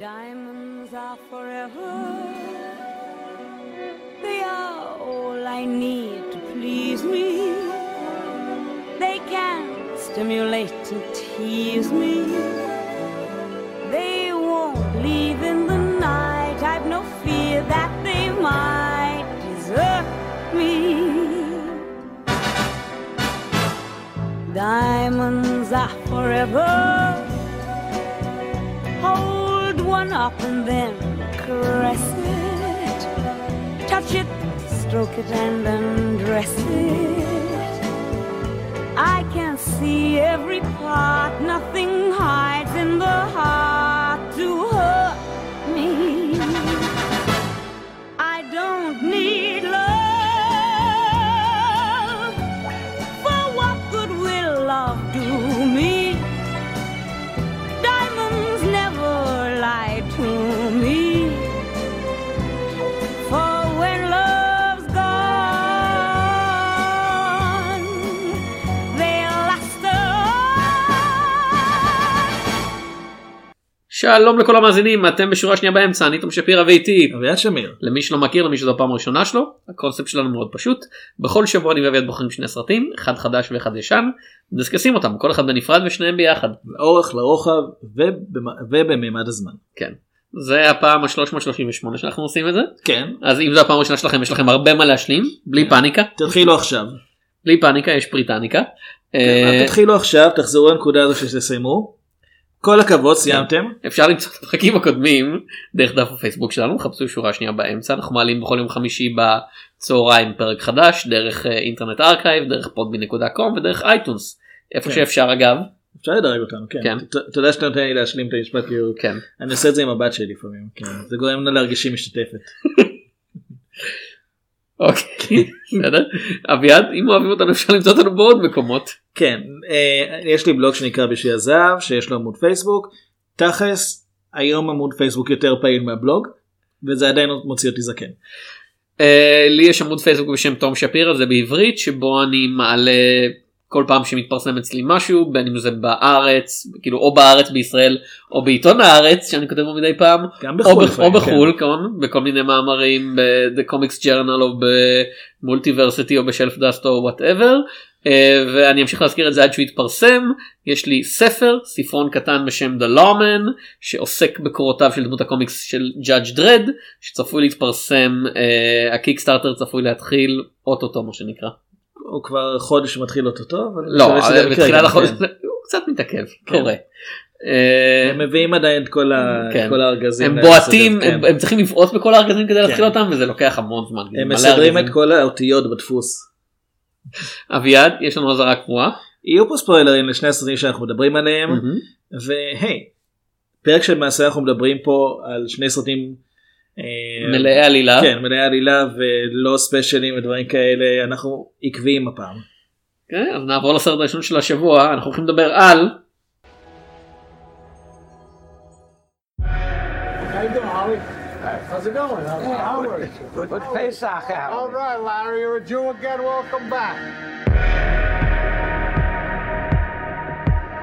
Diamonds are forever. They are all I need to please me. They can stimulate and tease me. They won't leave in the night. I've no fear that they might desert me. Diamonds are forever. And then caress it. Touch it, stroke it, and undress it. I can see every part, nothing hides in the heart שלום לכל המאזינים אתם בשורה שנייה באמצע אני תום שפירא ואיתי אביעד שמיר. למי שלא מכיר למי שזו הפעם הראשונה שלו הקונספט שלנו מאוד פשוט בכל שבוע אני ואביעד בוחרים שני סרטים אחד חדש ואחד ישן מדסקסים אותם כל אחד בנפרד ושניהם ביחד לאורך לרוחב ובמ- ובמימד הזמן. כן זה הפעם ה-338 שאנחנו עושים את זה כן. אז אם זו הפעם הראשונה שלכם יש לכם הרבה מה להשלים בלי פאניקה תתחילו עכשיו. בלי פאניקה יש פריטניקה. כן, אה, תתחילו עכשיו תחזרו לנקודה הזו שתסיימו. כל הכבוד סיימתם. אפשר למצוא את הפרקים הקודמים דרך דף הפייסבוק שלנו חפשו שורה שנייה באמצע אנחנו מעלים בכל יום חמישי בצהריים פרק חדש דרך אה, Internet Archive דרך Podbean.com ודרך iTunes איפה כן. שאפשר אגב אפשר לדרג אותנו כן. כן. ת- תודה שאתה נותן לי להשלים את המשפט כאילו כן אני עושה את זה עם הבת שלי לפעמים. כן. זה גורם לה להרגיש משתתפת. אוקיי בסדר אביעד אם אוהבים אותנו אפשר למצוא אותנו בעוד מקומות כן. אה, יש לי בלוג שנקרא בשביל הזהב שיש לו עמוד פייסבוק. תכלס היום עמוד פייסבוק יותר פעיל מהבלוג. וזה עדיין מוציא אותי זקן. אה, לי יש עמוד פייסבוק בשם תום שפירא זה בעברית שבו אני מעלה כל פעם שמתפרסם אצלי משהו בין אם זה בארץ כאילו או בארץ בישראל או בעיתון הארץ שאני כותב בו מדי פעם גם או, בחו"ל. בח- או לפעמים, בחו"ל כמובן בכל מיני מאמרים ב-The Comics Journal או ב Multiversity או ב Shelfdust או whatever ואני אמשיך להזכיר את זה עד שהוא יתפרסם יש לי ספר ספרון קטן בשם The Lawman שעוסק בקורותיו של דמות הקומיקס של Judge Dredd שצפוי להתפרסם אה, ה Kickstarter צפוי להתחיל אוטוטו מה שנקרא הוא כבר חודש מתחיל אותו אבל אני לא בתחילת גם, החודש כן. הוא קצת מתעכב כן. קורה. אה, הם מביאים עדיין את כל. כן. הארגזים. הם בועטים הם צריכים לבעוט בכל הארגזים כדי להתחיל. אותם וזה לוקח המון זמן. הם מסדרים. את כל האותיות בדפוס. אביעד יש לנו אזהרה קבועה. יהיו פה ספוילרים לשני הסרטים שאנחנו מדברים עליהם. והי פרק שלמעשה אנחנו מדברים פה על שני סרטים אה, מלאי עלילה. כן מלאי עלילה ולא ספיישלים ודברים כאלה אנחנו עקביים הפעם. כן, אז נעבור לסרט הראשון של השבוע אנחנו הולכים לדבר על How you doing, Holly? How's it going? How's hey, Howard? Good Pesach out. All right, Larry, you're a Jew again. Welcome back.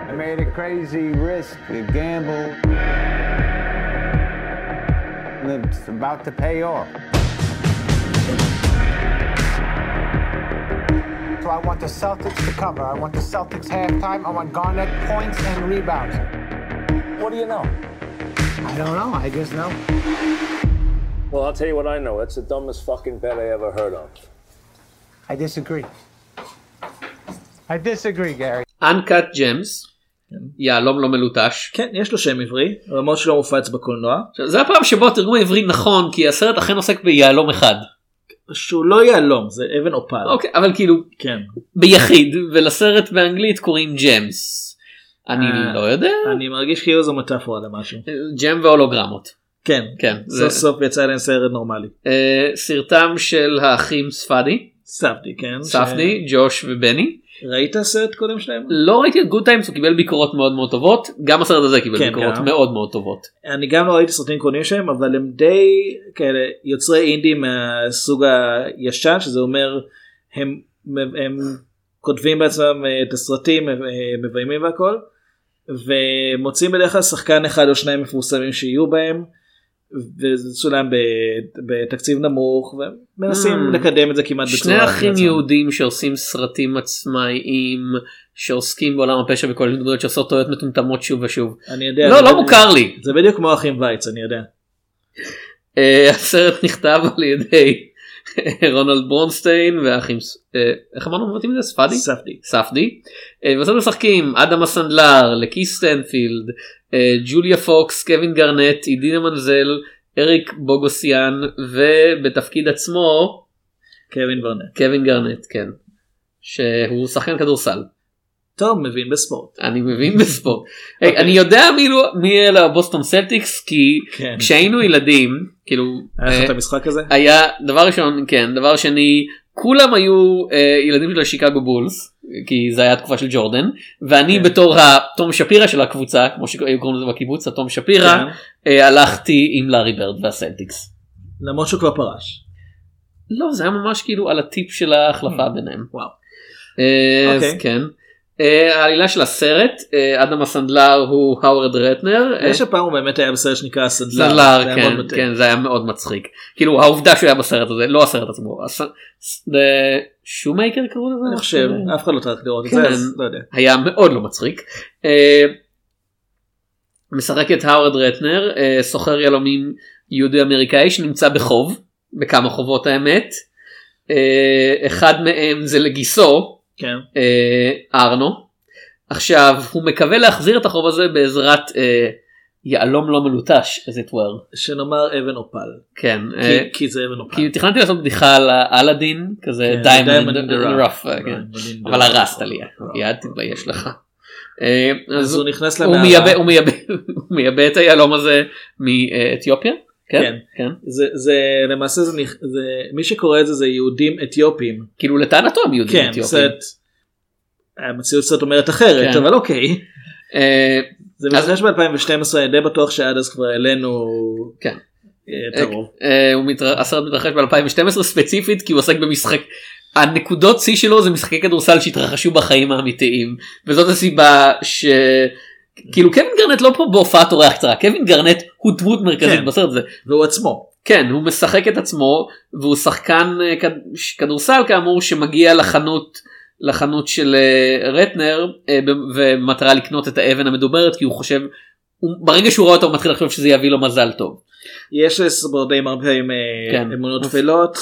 I made a crazy risk, a gamble. And it's about to pay off. So I want the Celtics to cover. I want the Celtics halftime. I want Garnett points and rebounds. What do you know? I don't know. I just know. Well, I'll tell you what I know. That's the dumbest fucking bet I ever heard of. I disagree. I disagree, Gary. Uncut Gems. יהלום לא מלוטש. כן יש לו שם עברי למרות שלא מופץ בקולנוע זה הפעם שבו התרגום העברי נכון כי הסרט אכן עוסק ביהלום אחד. שהוא לא יהלום זה אבן אופל. אוקיי אבל כאילו כן. ביחיד ולסרט באנגלית קוראים ג'מס. אני אה, לא יודע. אני מרגיש כאילו זו מטאפורה למשהו. ג'ם והולוגרמות. כן. כן. זה- סוף סוף יצא להם סרט נורמלי. אה, סרטם של האחים ספדי. ספדי כן. ספדי, ג'וש ובני. ראית סרט קודם שלהם? לא ראיתי את Good Time's הוא קיבל ביקורות מאוד מאוד טובות גם הסרט הזה קיבל כן, ביקורות גם. מאוד מאוד טובות. אני גם לא ראיתי סרטים קודמים שלהם אבל הם די כאלה יוצרי אינדי מהסוג הישן שזה אומר הם, הם כותבים בעצמם אה, את הסרטים אה, מביימים והכל ומוצאים בדרך כלל שחקן אחד או שניים מפורסמים שיהיו בהם. וזה צולם בתקציב נמוך ומנסים Mm. לקדם את זה כמעט בצורה שני אחים עצמם. יהודים שעושים סרטים עצמאיים שעוסקים בעולם הפשע וכל מיני דמויות שעושות טעויות מטומטמות שוב ושוב. אני יודע לא לא בדיוק- מוכר לי. זה בדיוק כמו אחים וייץ אני יודע. אה, הסרט נכתב על ידי רונלד ברונסטיין והאחים ס- אה, איך אמרנו מבטאים את זה ספאדי? ספדי. ספדי. אה, בסוף משחקים אדם הסנדלר, לקי סטנפילד, אה, ג'וליה פוקס, קווין גרנט, עידינה מנזל, אריק בוגוסיאן ובתפקיד עצמו קווין גרנט. קווין גרנט כן. שהוא שחקן כדורסל. טוב מבין בספורט. אני מבין בספורט. היי, אני יודע מי לא- מי אלה הבוסטון סלטיקס כי כן. כשהיינו ילדים כאילו היה לך אה, את המשחק הזה? היה דבר ראשון כן דבר שני כולם היו אה, ילדים של השיקגו בולס כי זה היה תקופה של ג'ורדן ואני כן. בתור התום שפירא של הקבוצה כמו שהיו קוראים לזה בקיבוץ התום שפירא כן. אה, הלכתי עם לארי ברד והסלטיקס. למרות שהוא כבר פרש. לא זה היה ממש כאילו על התפר של ההחלפה ביניהם. וואו. אה, אז אוקיי. כן. אה, העלילה של הסרט אה, אדם הסנדלר הוא האוורד רטנר. אה, יש הפעם הוא באמת היה בסרט שנקרא הסנדלר. סנדלר כן. כן זה היה מאוד מצחיק כאילו העובדה שהוא היה בסרט הזה לא הסרט עצמו. shoemaker קראו לזה? אני חושב אף אחד לא צריך לראות את כן. זה אז לא יודע. היה מאוד לא מצחיק. משחק את האוורד רטנר סוחר יהלומים יהודי אמריקאי שנמצא בחוב בכמה חובות האמת. אחד מהם זה לגיסו כן. אה, ארנו. עכשיו הוא מקווה להחזיר את החוב הזה בעזרת אה, יהלום לא מלוטש as it were. שנאמר אבן אופל. כן. אה, כי- כי זה אבן אופל. כי תכננתי לעשות בדיחה על אלאדין כזה כן, diamond in the rough. כן. אבל. הרסת לי מיד תתבייש לך. אה, אז הוא נכנס למערה. הוא מייבא את היהלום הזה מאתיופיה? כן? כן. כן. זה זה למעשה זה זה מי שקורא את זה זה יהודים אתיופים. כאילו לטענתו הם יהודים כן. אתיופים. סרט. המציאות קצת אומרת אחרת כן. אבל אוקיי. אה, זה אז- מתרחש ב-2012 אני די בטוח שעד אז כבר העלינו כן. אה, את הרוב. אה, מתר- הסרט מתרחש ב-2012 ספציפית כי הוא עוסק במשחק. הנקודות שיא שלו זה משחקי כדורסל שהתרחשו בחיים האמיתיים וזאת הסיבה ש... כאילו קווין גרנט לא פה בהופעת אורח קצרה קווין גרנט הוא דמות מרכזית כן. בסרט הזה והוא עצמו. כן הוא משחק את עצמו והוא שחקן אה, כדורסל כאמור שמגיע לחנות לחנות של אה, רטנר אה, במטרה לקנות את האבן המדוברת כי הוא חושב ברגע שהוא רואה אותו הוא מתחיל לחשוב שזה יביא לו מזל טוב. יש לסבור די הרבה עם כן. אמונות טפלות.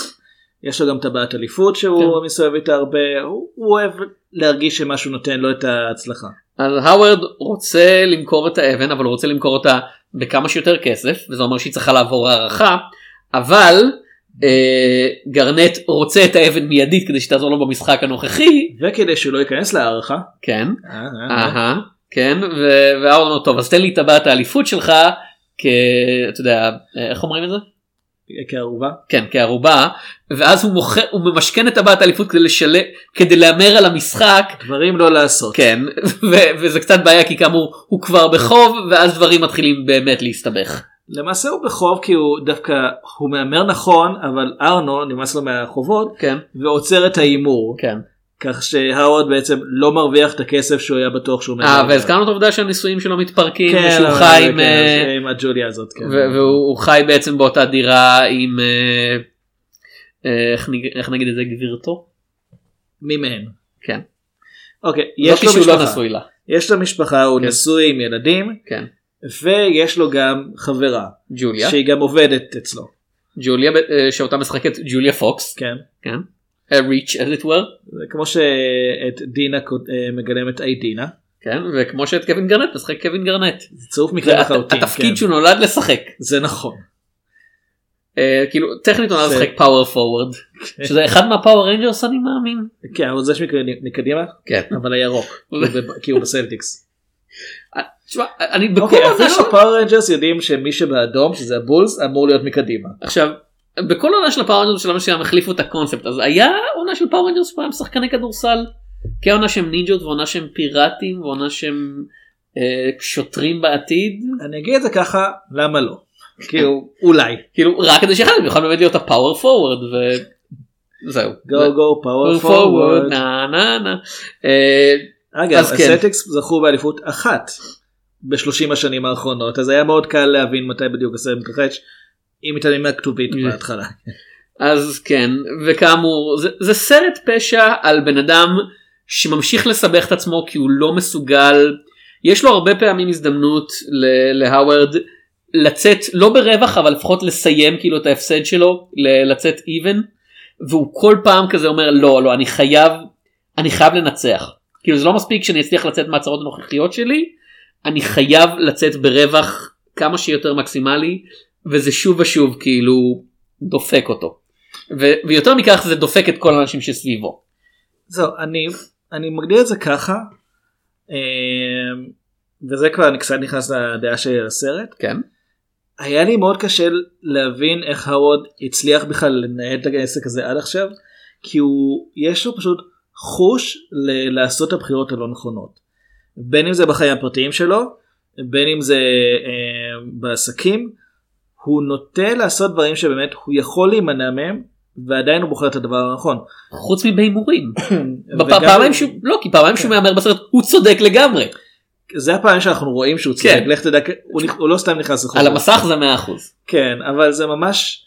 יש לו גם טבעת אליפות שהוא כן. מסתובב איתה הרבה. הוא הוא אוהב להרגיש שמשהו נותן לו את ההצלחה. אז האוורד רוצה למכור את האבן אבל הוא רוצה למכור אותה בכמה שיותר כסף וזה אומר שהיא צריכה לעבור הערכה אבל אה, גרנט רוצה את האבן מיידית כדי שתעזור לו במשחק הנוכחי וכדי שהוא לא ייכנס להערכה. כן אה, אה, אה. אהה כן והאוורד אומר טוב אז תן לי את טבעת האליפות שלך כ... אתה יודע איך אומרים את זה? כערובה. כן כערובה ואז הוא מוכר הוא ממשכן את טבעת האליפות כדי לשלם כדי להמר על המשחק דברים לא לעשות. כן ו- וזה קצת בעיה כי כאמור הוא כבר בחוב ואז דברים מתחילים באמת להסתבך. למעשה הוא בחוב כי הוא דווקא הוא מהמר נכון אבל ארנו נמאס לו מהחובות כן ועוצר את ההימור כן. כך שהאורד בעצם לא מרוויח את הכסף שהוא היה בטוח שהוא אה והזכרנו את העובדה שהנישואים שלו מתפרקים כן, ושהוא חי עם כן, אה, עם הג'וליה הזאת. כן. והוא הוא חי בעצם באותה דירה עם אה, אה, איך נג- איך נגיד את זה גבירתו? מי מהם? כן. אוקיי לא יש לו לא משפחה. נשוי לה. יש לו משפחה הוא כן. נשוי עם ילדים כן. ויש לו גם חברה ג'וליה. שהיא גם עובדת אצלו. ג'וליה שאותה משחקת ג'וליה פוקס. כן. כן. ריץ' as it were. זה כמו שאת דינה אה, מגלמת אי דינה. כן. וכמו שאת קווין גרנט משחק קווין גרנט. זה צירוף מקרה לחלוטין. התפקיד כן. שהוא נולד לשחק. זה נכון. אה, כאילו טכנית הוא נולד לשחק power forward. שזה אחד מהפאוור רנג'רס אני מאמין. כן אבל זה שמקדימה מקדימה כן. אבל הירוק כי הוא בסלטיקס. תשמע, אני בכל אוקיי עונה אפילו של הפאוור רנג'רס יודעים שמי שבאדום שזה הבולס אמור להיות מקדימה. עכשיו בכל עונה של הפאוור רנג'רס בשלב מסוים החליפו את הקונספט אז היה עונה של פאוור רנג'רס שהם שחקני כדורסל. כי עונה שהם נינג'ות ועונה שהם פיראטים ועונה שהם אה, שוטרים בעתיד אני אגיד את זה ככה למה לא. כאילו אולי. כאילו רק כדי שאחד יכולים באמת להיות הפאוור פורוורד וזהו. go go power פורוורד. נה נה נה. אה, אגב, כן. הסלטיקס זכו באליפות אחת בשלושים השנים האחרונות, אז היה מאוד קל להבין מתי בדיוק הסרט מתרחש, אם מתעלמים מהכתובית כן. בהתחלה. אז כן וכאמור זה, זה סרט פשע על בן אדם שממשיך לסבך את עצמו כי הוא לא מסוגל יש לו הרבה פעמים הזדמנות להאוורד לצאת לא ברווח אבל לפחות לסיים כאילו את ההפסד שלו ל- לצאת even והוא כל פעם כזה אומר לא לא אני חייב אני חייב לנצח כאילו זה לא מספיק שאני אצליח לצאת מהצהרות הנוכחיות שלי אני חייב לצאת ברווח כמה שיותר מקסימלי וזה שוב ושוב כאילו דופק אותו. ו- ויותר מכך זה דופק את כל האנשים שסביבו. זהו, אני, אני מגדיר את זה ככה, אה, וזה כבר אני קצת נכנס לדעה שלי על הסרט. כן. היה לי מאוד קשה להבין איך הווארד הצליח בכלל לנהל את העסק הזה עד עכשיו, כי הוא, יש לו פשוט חוש ל- לעשות את הבחירות הלא נכונות. בין אם זה בחיים הפרטיים שלו, בין אם זה אה, בעסקים, הוא נוטה לעשות דברים שבאמת הוא יכול להימנע מהם, ועדיין הוא בוחר את הדבר הנכון. חוץ מבהימורים. פעמיים שהוא לא כי פעמיים שהוא מהמר בסרט הוא צודק לגמרי. זה הפעם שאנחנו רואים שהוא צודק, כן. לך תדע, הוא, לא סתם נכנס לחובות. על המסך זה 100%. כן, אבל זה ממש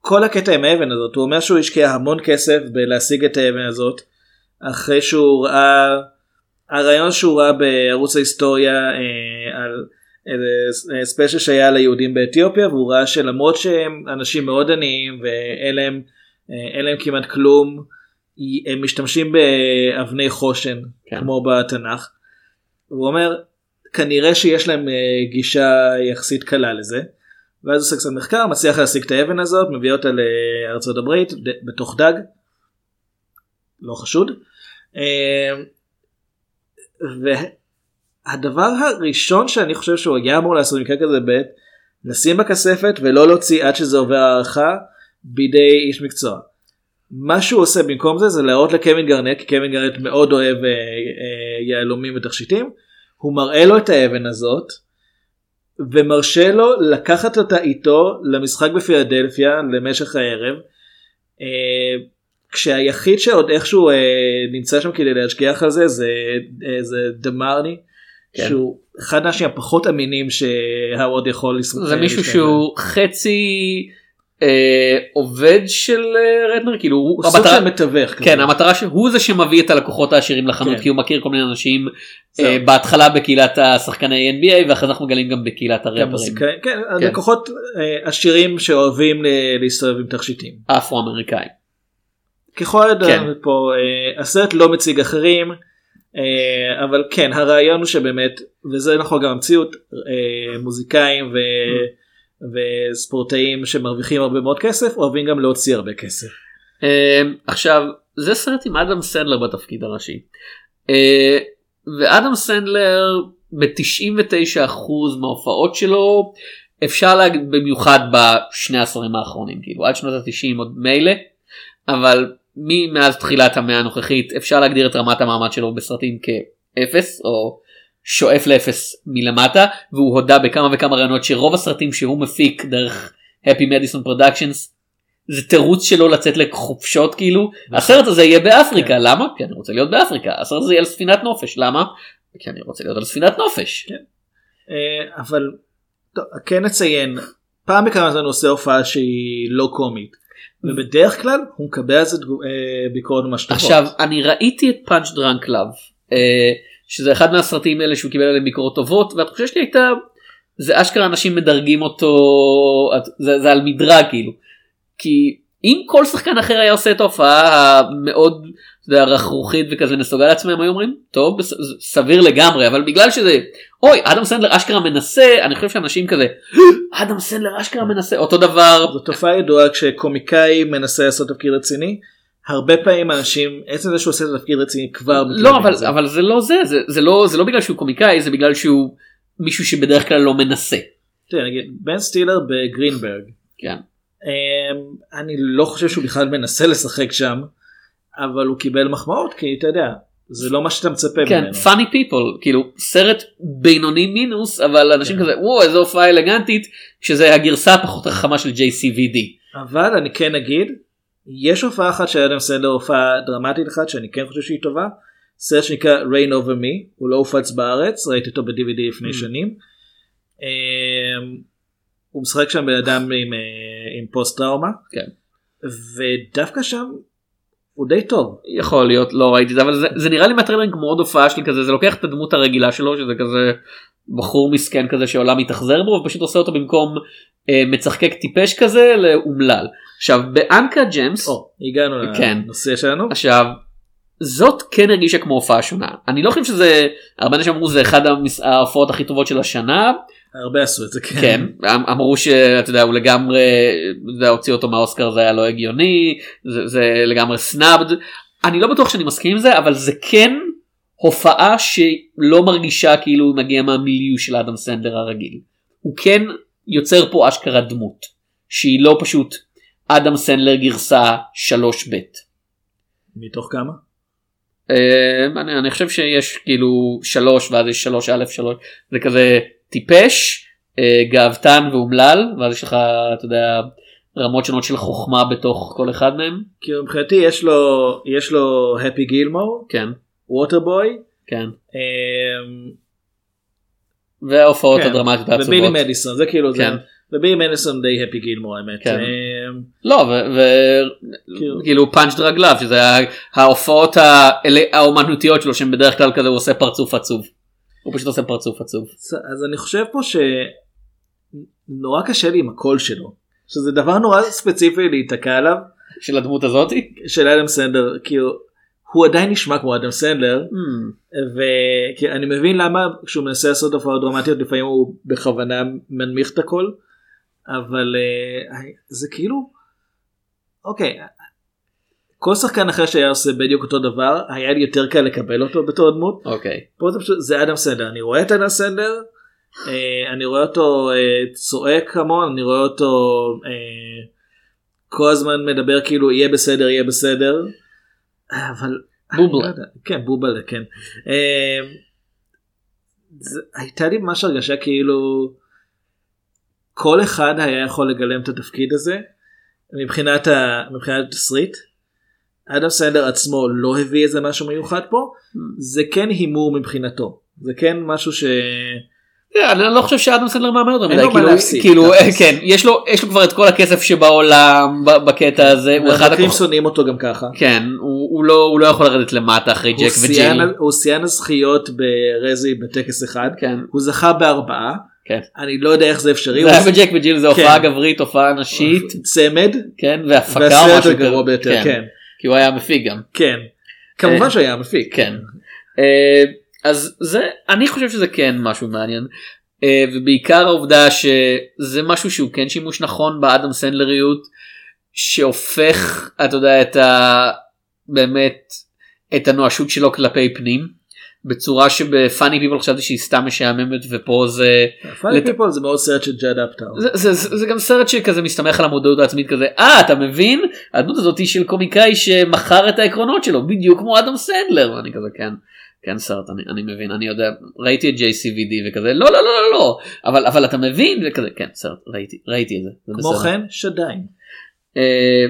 כל הקטע עם האבן הזאת, הוא אומר שהוא השקיע המון כסף בלהשיג את האבן הזאת, אחרי שהוא ראה, הרעיון שהוא ראה בערוץ ההיסטוריה אה, על ספיישל שהיה ליהודים באתיופיה, והוא ראה שלמרות שהם אנשים מאוד עניים ואין להם, אה, להם כמעט כלום, הם משתמשים באבני חושן, כן. כמו בתנ"ך. הוא אומר, כנראה שיש להם אה, גישה יחסית קלה לזה. ואז הוא עושה קצת מחקר, מצליח להשיג את האבן הזאת, מביא אותה לארצות הברית בתוך דג. לא חשוד. אה, והדבר הראשון שאני חושב שהוא היה אמור לעשות במקרה כזה ב' לשים בכספת ולא להוציא עד שזה עובר הערכה בידי איש מקצוע. מה שהוא עושה במקום זה זה להראות לקווין גרנט, כי קווין גרנט מאוד אוהב אה, אה, יהלומים ותכשיטים, הוא מראה לו את האבן הזאת ומרשה לו לקחת אותה איתו למשחק בפילדלפיה למשך הערב. אה, כשהיחיד שעוד איכשהו אה, נמצא שם כדי להשגיח על זה זה, אה, זה דמרני, כן. שהוא אחד האנשים הפחות אמינים שהווארד יכול לשחק. זה מישהו שהוא חצי אה, עובד של אה, רטנר כאילו הוא סוג המטרה- של מתווך. כזה. כן המטרה שהוא זה שמביא את הלקוחות העשירים לחנות כן. כי הוא מכיר כל מיני אנשים. אה, בהתחלה בקהילת השחקני NBA ואחרי זה אנחנו מגלים גם בקהילת כן, הרפרים מוזיקאים, כן, לקוחות אה, עשירים שאוהבים להסתובב עם תכשיטים. אפרו אמריקאים. ככל כן. הידוע פה אה, הסרט לא מציג אחרים אה, אבל כן הרעיון הוא שבאמת וזה נכון גם המציאות אה, מוזיקאים ו... וספורטאים שמרוויחים הרבה מאוד כסף אוהבים גם להוציא הרבה כסף. אה, עכשיו זה סרט עם אדם סנדלר בתפקיד הראשי. אה, ואדם סנדלר ב-99% מההופעות שלו אפשר להגיד במיוחד בשני העשורים האחרונים כאילו עד שנות ה-90 עוד מילא אבל מאז תחילת המאה הנוכחית אפשר להגדיר את רמת המעמד שלו בסרטים כאפס או שואף לאפס מלמטה והוא הודה בכמה וכמה רעיונות שרוב הסרטים שהוא מפיק דרך Happy Madison Productions זה תירוץ שלו לצאת לחופשות כאילו הסרט הזה יהיה באפריקה למה? כי אני רוצה להיות באפריקה הסרט הזה יהיה על ספינת נופש למה? כי אני רוצה להיות על ספינת נופש. אה, אבל טוב, כן נציין פעם בכמה זמן הוא עושה הופעה שהיא לא קומית. ובדרך כלל הוא מקבל על זה אה, ביקורת ממש טובות. עכשיו אני ראיתי את פאנץ' דרנק לאב שזה אחד מהסרטים האלה שהוא קיבל עליהם ביקורות טובות והתחושה שלי הייתה זה אשכרה אנשים מדרגים אותו זה, זה על מדרג כאילו כי אם כל שחקן אחר היה עושה את ההופעה המאוד אתה יודע, רכרוכית וכזה נסוגה לעצמם היו אומרים טוב זה סביר לגמרי אבל בגלל שזה אוי אדם סנדלר אשכרה מנסה אני חושב שאנשים כזה אדם סנדלר אשכרה מנסה אותו דבר זו תופעה ידועה כשקומיקאי מנסה לעשות תפקיד רציני. הרבה פעמים אנשים עצם זה שהוא עושה את התפקיד רציני כבר לא אבל מזה. אבל זה לא זה זה זה לא זה לא בגלל שהוא קומיקאי זה בגלל שהוא מישהו שבדרך כלל לא מנסה. תראה, נגיד בן סטילר בגרינברג כן. אמ, אני לא חושב שהוא בכלל מנסה לשחק שם אבל הוא קיבל מחמאות כי אתה יודע זה לא מה שאתה מצפה כן ממנו. funny people כאילו סרט בינוני מינוס אבל אנשים כן. כזה וואו איזה הופעה אלגנטית שזה הגרסה הפחות חכמה של JCVD. אבל אני כן אגיד יש הופעה אחת של אדם סנדלר הופעה דרמטית אחת שאני כן חושב שהיא טובה סרט שנקרא Rain Over Me, הוא לא הופץ בארץ, ראיתי אותו ב-DVD Mm. לפני שנים. אה, הוא משחק שם בן אדם עם, אה, עם פוסט טראומה, כן. ודווקא שם הוא די טוב. יכול להיות לא ראיתי את זה אבל זה, זה נראה לי מהטריילרים כמו עוד הופעה שלי כזה זה לוקח את הדמות הרגילה שלו שזה כזה בחור מסכן כזה שהעולם מתאכזר בו ופשוט עושה אותו במקום אה, מצחקק טיפש כזה לאומלל. עכשיו באנקה ג'מס או, הגענו כן. לנושא שלנו. עכשיו זאת כן הרגישה כמו הופעה שונה אני לא חושב שזה הרבה אנשים אמרו זה אחד ההופעות הכי טובות של השנה הרבה עשו את זה, כן. כן אמ- אמרו שאתה יודע הוא לגמרי יודע, הוציא אותו מהאוסקר זה היה לא הגיוני זה, זה לגמרי סנאבד אני לא בטוח שאני מסכים עם זה אבל זה כן הופעה שלא מרגישה כאילו הוא מגיע מהמיליו של אדם סנדר הרגיל הוא כן יוצר פה אשכרה דמות שהיא לא פשוט אדם סנדלר גרסה 3 ב'. מתוך כמה? אה, אני, אני חושב שיש כאילו שלוש ואז יש שלוש א' שלוש זה כזה טיפש אה, גאוותן ואומלל ואז יש לך אתה יודע רמות שונות של חוכמה בתוך כל אחד מהם כאילו מבחינתי יש לו יש לו הפי גילמור, כן ווטרבוי, כן אמ, וההופעות כן, הדרמטיות העצובות. ובילי מדיסון זה כאילו זה. כן. ובילי מדיסון די הפי גילמור האמת. כן. אמ, לא כאילו- וכאילו Punch Drunk Love שזה ההופעות האומנותיות שלו שהם בדרך כלל כזה הוא עושה פרצוף עצוב. הוא פשוט עושה פרצוף עצוב. אז אני חושב פה שנורא קשה לי עם הקול שלו. שזה דבר נורא ספציפי להיתקע עליו של הדמות הזאתי. של אדם סנדלר כאילו הוא עדיין נשמע כמו אדם סנדלר Hmm. ואני מבין למה כשהוא מנסה לעשות הופעות דרמטיות לפעמים הוא בכוונה מנמיך את הקול אבל אה, זה כאילו אוקיי כל שחקן אחר שהיה עושה בדיוק אותו דבר היה לי יותר קל לקבל אותו בתור דמות אוקיי. פה זה פשוט זה אדם סנדר אני רואה את אדם סנדר אה, אני רואה אותו אה, צועק המון אני רואה אותו אה, כל הזמן מדבר כאילו יהיה בסדר יהיה בסדר אבל בובלה. לא. כן בובלה כן זה, הייתה לי ממש הרגשה כאילו כל אחד היה יכול לגלם את התפקיד הזה מבחינת ה- מבחינת התסריט. אדם סנדר עצמו לא הביא איזה משהו מיוחד פה זה כן הימור מבחינתו זה כן משהו ש... כן, אני לא חושב שאדם סנדלר מהמר יותר אין מדי, כאילו. כן, יש לו, יש לו כבר את כל הכסף שבעולם בקטע הזה, הוא אחד הכוח... שונאים אותו גם ככה. כן, הוא לא הוא לא יכול לרדת למטה אחרי ג'ק וג'יל. הוא שיאן הזכיות ברזי בטקס אחד כן, הוא זכה בארבעה כן. אני לא יודע איך זה אפשרי זה היה בג'ק וג'יל זה הופעה כן. גברית, הופעה נשית, צמד כן, והפקה או והסרט משהו הגרוע כזה. ביותר כן כי הוא היה מפיק גם. כן כמובן אה, שהיה מפיק כן. אה, אז זה אני חושב שזה כן משהו מעניין אה, ובעיקר העובדה שזה משהו שהוא כן שימוש נכון באדם סנדלריות שהופך אתה יודע את ה... באמת את הנואשות שלו כלפי פנים בצורה שבפאני פיפול חשבתי שהיא סתם משעממת ופה זה פאני לת- פיפול זה מאוד סרט של ג'אד אפטאון זה, זה, זה, זה גם סרט שכזה מסתמך על המודעות העצמית כזה אה אתה מבין הדמות הזאת היא של קומיקאי שמכר את העקרונות שלו בדיוק כמו אדם סנדלר ואני כזה כן כן סרט אני, אני מבין אני יודע ראיתי את JCVD וכזה לא לא לא לא לא אבל אבל אתה מבין וכזה כן סרט ראיתי ראיתי את זה. זה כמו בסדר. כן שדיים אה,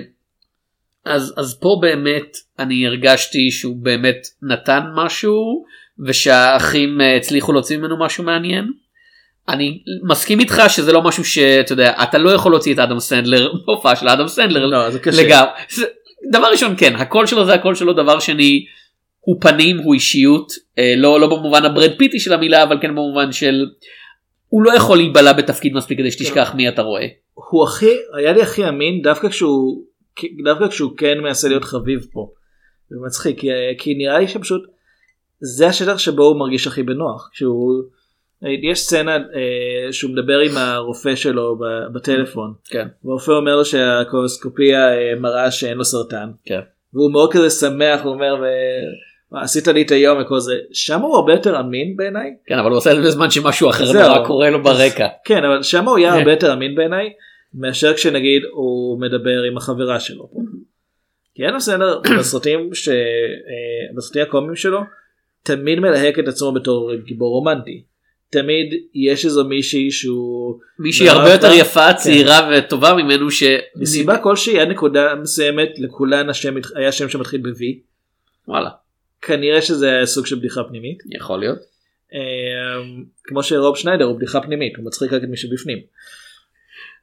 אז אז פה באמת אני הרגשתי שהוא באמת נתן משהו ושהאחים אה, הצליחו להוציא ממנו משהו מעניין. אני מסכים איתך שזה לא משהו שאתה יודע אתה לא יכול להוציא את אדם סנדלר בהופעה של אדם סנדלר לא זה קשה לגמרי. זה- דבר ראשון כן הקול שלו זה הקול שלו דבר שני הוא פנים הוא אישיות אה, לא לא במובן הברד פיטי של המילה אבל כן במובן של הוא לא יכול להיבלע בתפקיד מספיק כדי שתשכח מי אתה רואה. הוא הכי היה לי הכי אמין דווקא כשהוא דווקא כשהוא כן מנסה להיות חביב פה. זה מצחיק כי, כי נראה לי שפשוט זה השטח שבו הוא מרגיש הכי בנוח כשהוא יש סצנה אה, שהוא מדבר עם הרופא שלו בטלפון כן. והרופא אומר לו שהקולוסקופיה אה, מראה שאין לו סרטן כן. והוא מאוד כזה שמח הוא אומר "ו- עשית לי את היום וכל זה שם הוא הרבה יותר אמין בעיניי כן אבל הוא עושה את זה בזמן שמשהו אחר. נורא קורה לו ברקע. כן אבל שם הוא יהיה כן. הרבה יותר אמין בעיניי מאשר כשנגיד הוא מדבר עם החברה שלו. כי אין בסדר בסרטים ש... אה, בסרטים הקומיים שלו תמיד מלהק את עצמו בתור גיבור רומנטי. תמיד יש איזו מישהי שהוא מישהי הרבה יותר. יפה צעירה וטובה ממנו ש... מסיבה כלשהי עד נקודה מסוימת לכולן השם היה שם שמתחיל ב-V. וואלה. כנראה שזה היה סוג של בדיחה פנימית. יכול להיות. אה, כמו שרוב שניידר הוא בדיחה פנימית, הוא מצחיק רק את מי שבפנים.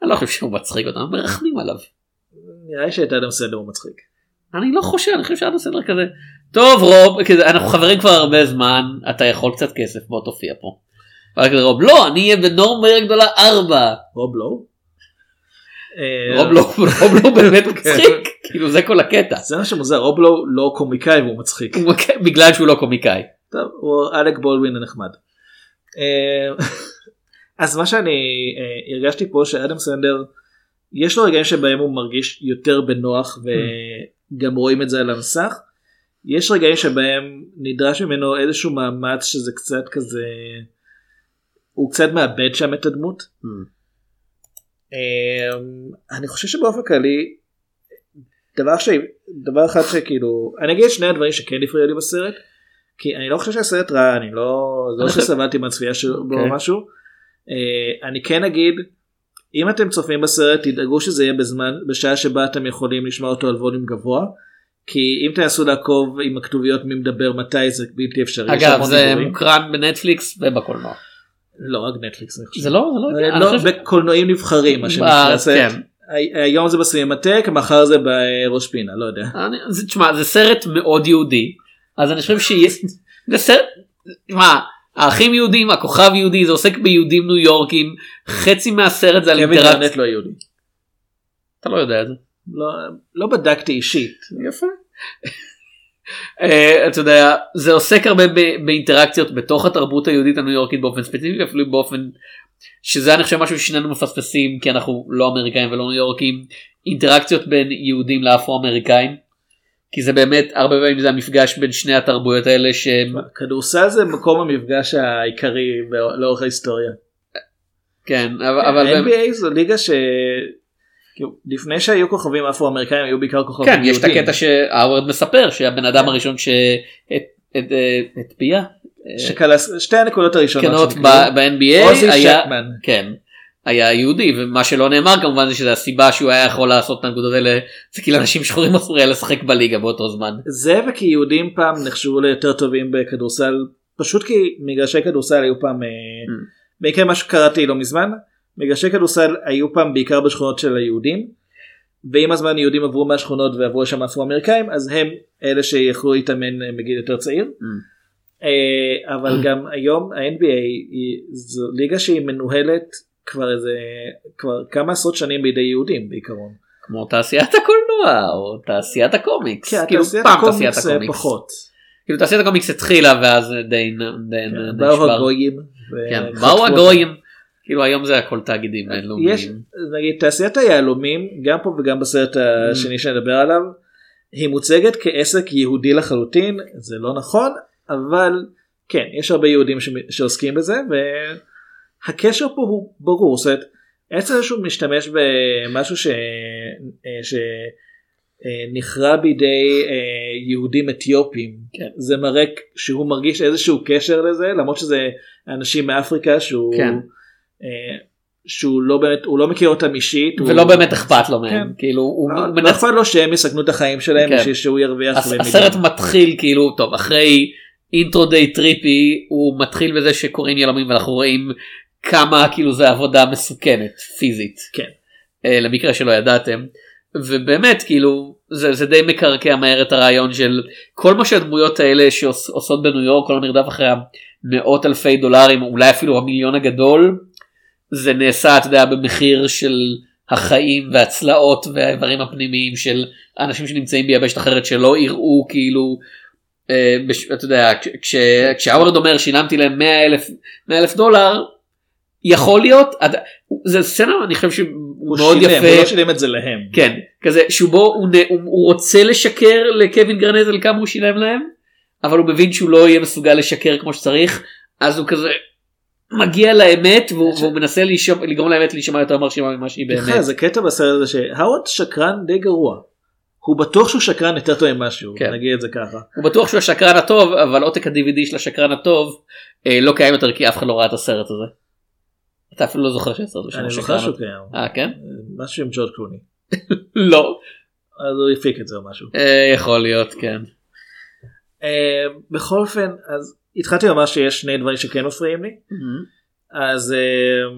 אני לא חושב שהוא מצחיק אותם, מרחמים עליו. נראה לי שאת אדם סנדר הוא מצחיק. אני לא חושב, אני חושב שאדם סנדר כזה, טוב רוב, אנחנו חברים כבר הרבה זמן, אתה יכול קצת כסף, בוא תופיע פה. ואז כזה רוב, לא, אני אהיה בנורמה גדולה 4. רוב לא? אה, רוב לא, רוב לא באמת מצחיק, כאילו זה כל הקטע. זה מה שמוזר, רוב לא לא קומיקאי והוא מצחיק. בגלל שהוא לא קומיקאי. טוב, הוא אלק בולדווין הנחמד. אה, אז מה שאני אה, הרגשתי פה שאדם סנדר יש לו רגעים שבהם הוא מרגיש יותר בנוח וגם רואים את זה על המסך. יש רגעים שבהם נדרש ממנו איזשהו מאמץ שזה קצת כזה הוא קצת מאבד שם את הדמות. אה, אני חושב שבאופן כללי דבר ש... דבר אחד שכאילו אני אגיד שני הדברים שכן הפריעו לי בסרט. כי אני לא חושב שהסרט רע אני לא לא שסבלתי מהצפייה שלו בו או אוקיי. משהו. אה, אני כן אגיד אם אתם צופים בסרט תדאגו שזה יהיה בזמן בשעה שבה אתם יכולים לשמוע אותו על ווליום גבוה. כי אם תנסו לעקוב עם הכתוביות מי מדבר מתי זה בלתי אפשרי. אגב זה דיבורים. מוקרן בנטפליקס ובקולנוע. לא רק נטפליקס. אני חושב. זה לא, זה לא, אה, לא, חושב- בקולנועים נבחרים מה אה, שנקרא. כן. הי- היום זה בסינמטק מחר זה בראש פינה לא יודע. אני- זה- תשמע זה סרט מאוד יהודי אז אני חושב שיש זה סרט מה האחים יהודים הכוכב יהודי זה עוסק ביהודים ניו יורקים חצי מהסרט זה על אינטראקציה. לא יהודי. אתה לא יודע את זה. לא- לא בדקתי אישית. יפה. אה, אתה יודע זה עוסק הרבה באינטראקציות בתוך התרבות היהודית הניו יורקית באופן ספציפי אפילו באופן שזה אני חושב משהו ששנינו מפספסים כי אנחנו לא אמריקאים ולא ניו יורקים אינטראקציות בין יהודים לאפרו אמריקאים. כי זה באמת הרבה פעמים זה המפגש בין שני התרבויות האלה שהם כדורסל זה מקום המפגש העיקרי לאורך ההיסטוריה. כן אבל, באמת- ה-NBA זו ליגה ש... כאילו, לפני שהיו כוכבים אפרו אמריקאים היו בעיקר כוכבים כן יש את יהודים. הקטע שהאוורד מספר שהבן כן. אדם הראשון שהטביע שכלה שתי הנקודות הראשונות שנקראו. ב-NBA היה. כן היה יהודי ומה שלא נאמר כמובן זה שזה הסיבה שהוא היה יכול לעשות את הנקודות האלה זה כי לאנשים שחורים אסור היה לשחק בליגה באותו זמן. זה וכי יהודים פעם נחשבו ליותר טובים בכדורסל פשוט כי מגרשי כדורסל היו פעם אה, Mm. בעיקר מה שקראתי לא מזמן מגרשי כדורסל היו פעם בעיקר בשכונות של היהודים. ועם הזמן יהודים עברו מהשכונות ועברו לשם אפרו אמריקאים אז הם אלה שיכלו להתאמן אה, בגיל יותר צעיר. אה, אבל גם היום ה-NBA היא זו ליגה שהיא מנוהלת כבר איזה כבר כמה עשרות שנים בידי יהודים בעיקרון. כמו תעשיית הקולנוע או תעשיית הקומיקס. כן, כאילו תעשיית פעם תעשיית הקומיקס אה, הקומיקס. פחות. כאילו תעשיית הקומיקס התחילה ואז די כן, די באו נשבר. הגויים. כן, באו. הגויים. כאילו היום זה הכל תאגידים יש בינלאומיים. נגיד תעשיית היהלומים גם פה וגם בסרט השני שנדבר עליו היא מוצגת כעסק יהודי לחלוטין זה לא נכון אבל כן יש הרבה יהודים ש- שעוסקים בזה והקשר פה הוא ברור זאת אומרת עצם שהוא משתמש במשהו ש... ש... אה, נכרע בידי אה, יהודים אתיופים כן. זה מראה שהוא מרגיש איזשהו קשר לזה למרות שזה אנשים מאפריקה שהוא כן. אה, שהוא לא באמת הוא לא מכיר אותם אישית ולא הוא- באמת אכפת לו מהם. כן. כאילו הוא לא- הוא לא אכפת לו שהם יסכנו את החיים שלהם כן. בשביל שהוא ירוויח הס-. הסרט מתחיל כאילו טוב אחרי אינטרו די טריפי הוא מתחיל בזה שקוראים יהלומים ואנחנו רואים כמה כאילו זה עבודה מסוכנת פיזית. כן. אה, למקרה שלא ידעתם. ובאמת כאילו זה, זה די מקרקע מהר את הרעיון של כל מה שהדמויות האלה שעושות בניו יורק כל המרדף אחרי המאות אלפי דולרים אולי אפילו המיליון הגדול זה נעשה אתה יודע במחיר של החיים והצלעות והאיברים הפנימיים של אנשים שנמצאים ביבשת אחרת שלא יראו כאילו אה, בש, אתה יודע כש- כש, כשהאוורד אומר שילמתי להם 100 אלף 100 אלף דולר יכול להיות עד- זה סצנה אני חושב שהוא הוא מאוד שילם, יפה הוא לא שילם את זה להם. כן כזה שבו הוא, הוא, הוא רוצה לשקר לקווין גרנז על כמה הוא שילם להם אבל הוא מבין שהוא לא יהיה מסוגל לשקר כמו שצריך אז הוא כזה מגיע לאמת והוא, והוא מנסה להישמע, לגרום לאמת להישמע יותר מרשימה ממה שהיא באמת. זה קטע בסרט הזה שהאוורד שקרן די גרוע. הוא בטוח שהוא שקרן יותר טוב ממשהו כן. נגיד את זה ככה. הוא בטוח שהוא השקרן הטוב אבל עותק ה-DVD של השקרן הטוב אה, לא קיים יותר כי אף אחד לא ראה את הסרט הזה. אתה אפילו לא זוכר שהסרט בשם אני השקרן זוכר שהוא. קיים. אה כן? משהו עם ג'ורג' קלוני. לא. אז הוא הפיק את זה או משהו. אה, יכול להיות כן. אה, בכל אופן אז התחלתי לומר שיש שני דברים שכן מפריעים לי אז אה,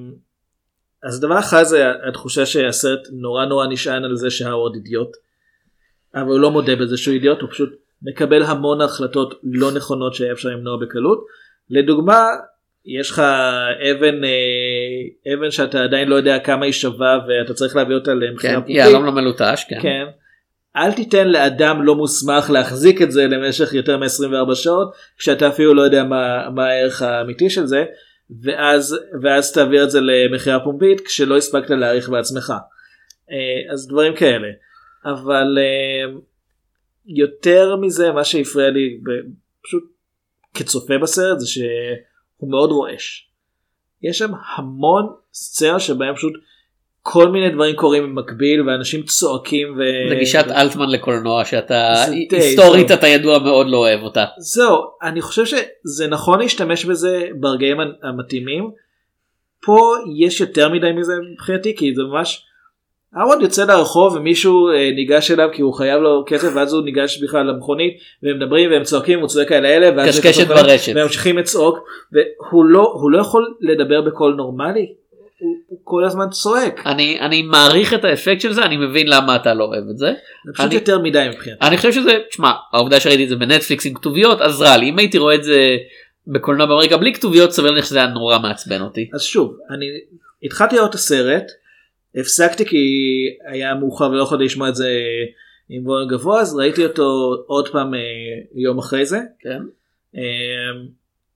אז דבר אחד זה התחושה שהסרט נורא נורא נשען על זה שהאורד אידיוט. אבל הוא לא מודה בזה שהוא אידיוט הוא פשוט מקבל המון החלטות לא נכונות שהיה אפשר למנוע בקלות. לדוגמה יש לך אבן אה, אבן שאתה עדיין לא יודע כמה היא שווה ואתה צריך להביא אותה כן, למכירה פרטית. יהלום לא מלוטש, כן. כן. אל תיתן לאדם לא מוסמך להחזיק את זה למשך יותר מ-24 שעות כשאתה אפילו לא יודע מה, מה הערך האמיתי של זה ואז ואז תעביר את זה למכירה פומבית כשלא הספקת להעריך בעצמך. אה, אז דברים כאלה. אבל אה, יותר מזה מה שהפריע לי פשוט כצופה בסרט זה שהוא מאוד רועש. יש שם המון סצנה שבהם פשוט כל מיני דברים קורים במקביל ואנשים צועקים ו... זה גישת אלטמן לקולנוע שאתה היסטורית. אתה ידוע מאוד לא אוהב אותה. זהו אני חושב שזה נכון להשתמש בזה ברגעים המתאימים. פה יש יותר מדי מזה מבחינתי כי זה ממש. אהרון יוצא לרחוב ומישהו אה, ניגש אליו כי הוא חייב לו כסף ואז הוא ניגש בכלל למכונית והם מדברים והם צועקים הוא צועק על האלה קשקשת ברשת. והם ממשיכים לצעוק והוא לא לא יכול לדבר בקול נורמלי הוא, הוא כל הזמן צועק אני אני מעריך את האפקט של זה אני מבין למה אתה לא אוהב את זה. זה פשוט אני- יותר מדי מבחינתי. אני חושב שזה, תשמע, העובדה שראיתי את זה בנטפליקס עם כתוביות עזרה לי, אם הייתי רואה את זה בקולנוע באמריקה בלי כתוביות סביר להניח שזה היה נורא מעצבן אותי. אז שוב אני התחלתי לראות את הסרט הפסקתי כי היה מאוחר ולא יכולתי לשמוע את זה עם גבוה אז ראיתי אותו עוד פעם אה, יום אחרי זה. כן.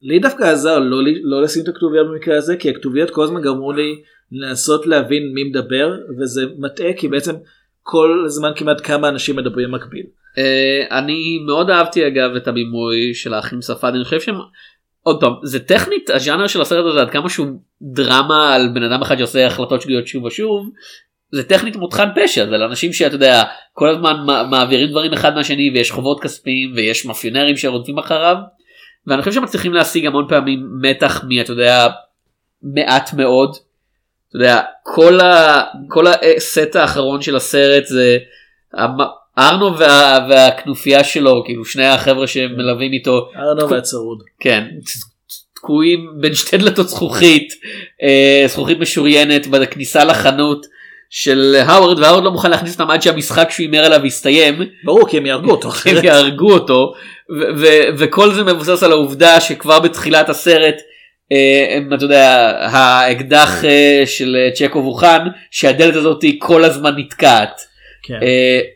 לי דווקא עזר לא, לא לשים את הכתוביות במקרה הזה כי הכתוביות כל הזמן גרמו לי לנסות להבין מי מדבר וזה מטעה כי בעצם כל הזמן כמעט כמה אנשים מדברים במקביל. אה, אני מאוד אהבתי אגב את הבימוי של האחים ספד, אני חושב שהם, עוד פעם, זה טכנית הז'אנר של הסרט הזה עד כמה שהוא דרמה על בן אדם אחד שעושה החלטות שגויות שוב ושוב. זה טכנית מותחן פשע זה לאנשים שאתה יודע כל הזמן מע- מעבירים דברים אחד מהשני ויש חובות כספיים ויש מאפיונרים שרודפים אחריו. ואני חושב שמצליחים להשיג המון פעמים מתח מ... אתה יודע מעט מאוד. אתה יודע כל ה... כל הסט האחרון של הסרט זה ארנו וה... והכנופיה שלו כאילו שני החבר'ה שמלווים איתו ארנו והצרוד. כן תקועים בין שתי דלתות זכוכית אה, זכוכית משוריינת בכניסה לחנות של האוורד והאוורד לא מוכן להכניס אותם עד שהמשחק שהוא הימר עליו יסתיים ברור כי הם יהרגו אותו. הם יהרגו אותו ו- ו- וכל זה מבוסס על העובדה שכבר בתחילת הסרט אה, הם, אתה יודע האקדח אה, של אה, צ'קוב הוכן שהדלת הזאת היא כל הזמן נתקעת. כן.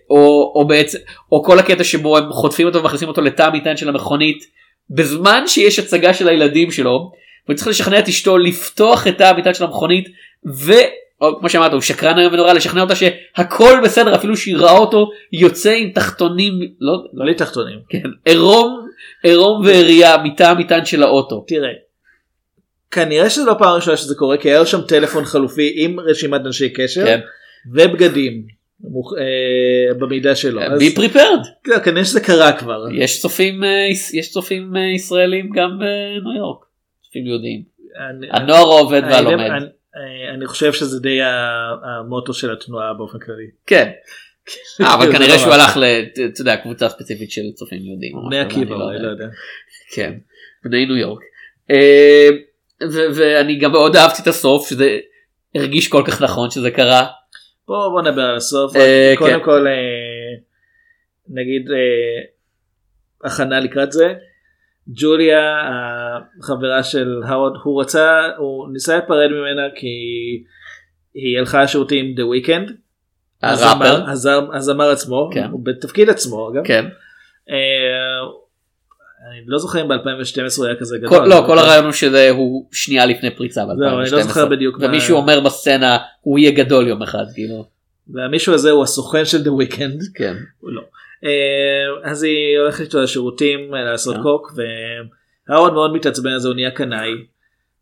או, או בעצם או כל הקטע שבו הם חוטפים אותו ומכניסים אותו לתא המטען של המכונית בזמן שיש הצגה של הילדים שלו והוא צריך לשכנע את אשתו לפתוח את תא המטען של המכונית וכמו שאמרת הוא שקרן היום ונורא לשכנע אותה שהכל בסדר אפילו שהיא ראה אותו יוצא עם תחתונים לא, לא לי תחתונים. כן עירום עירום ועירייה מתא המטען של האוטו. תראה. כנראה שזה לא פעם ראשונה שזה קורה כי היה שם טלפון חלופי עם רשימת אנשי קשר כן. ובגדים מוכ- אה, במידע שלו. אז בי פריפרד כן, כנראה שזה קרה כבר. יש צופים אה, יש- צופים אה, ישראלים גם בניו יורק. צופים יהודים. אני- הנוער העובד והלומד. אני- אני- חושב שזה די המוטו של התנועה באופן כללי. כן. אה, אבל כנראה לא שהוא. הלך ל... אתה יודע, קבוצה ספציפית של צופים יהודים. בני עקיבא אני אולי לא יודע. כן. בני ניו יורק. אה, ואני גם מאוד אהבתי את הסוף שזה הרגיש כל כך נכון שזה קרה. בוא נדבר על הסוף. אה, קודם כן. כל אה, נגיד אה, הכנה לקראת זה. ג'וליה החברה של האווד הוא רצה הוא ניסה להיפרד ממנה כי היא הלכה לשירותים The Weeknd. הראפר. הזמר- עצמו כן. הוא בתפקיד עצמו אגב. כן. אה, אני לא זוכר אם ב-2012 הוא היה כזה גדול. כל- לא, כל הרעיון הוא שזה הוא שנייה לפני פריצה ב-2012. זהו, אני לא זוכר בדיוק מה- ומישהו אומר בסצנה הוא יהיה גדול יום אחד כאילו. והמישהו הזה הוא הסוכן של The Weeknd. כן. הוא לא. אה, אז היא הולכת איתו לשירותים אה, לעשות כן. קוק והאורד מאוד מתעצבן זה הוא נהיה קנאי.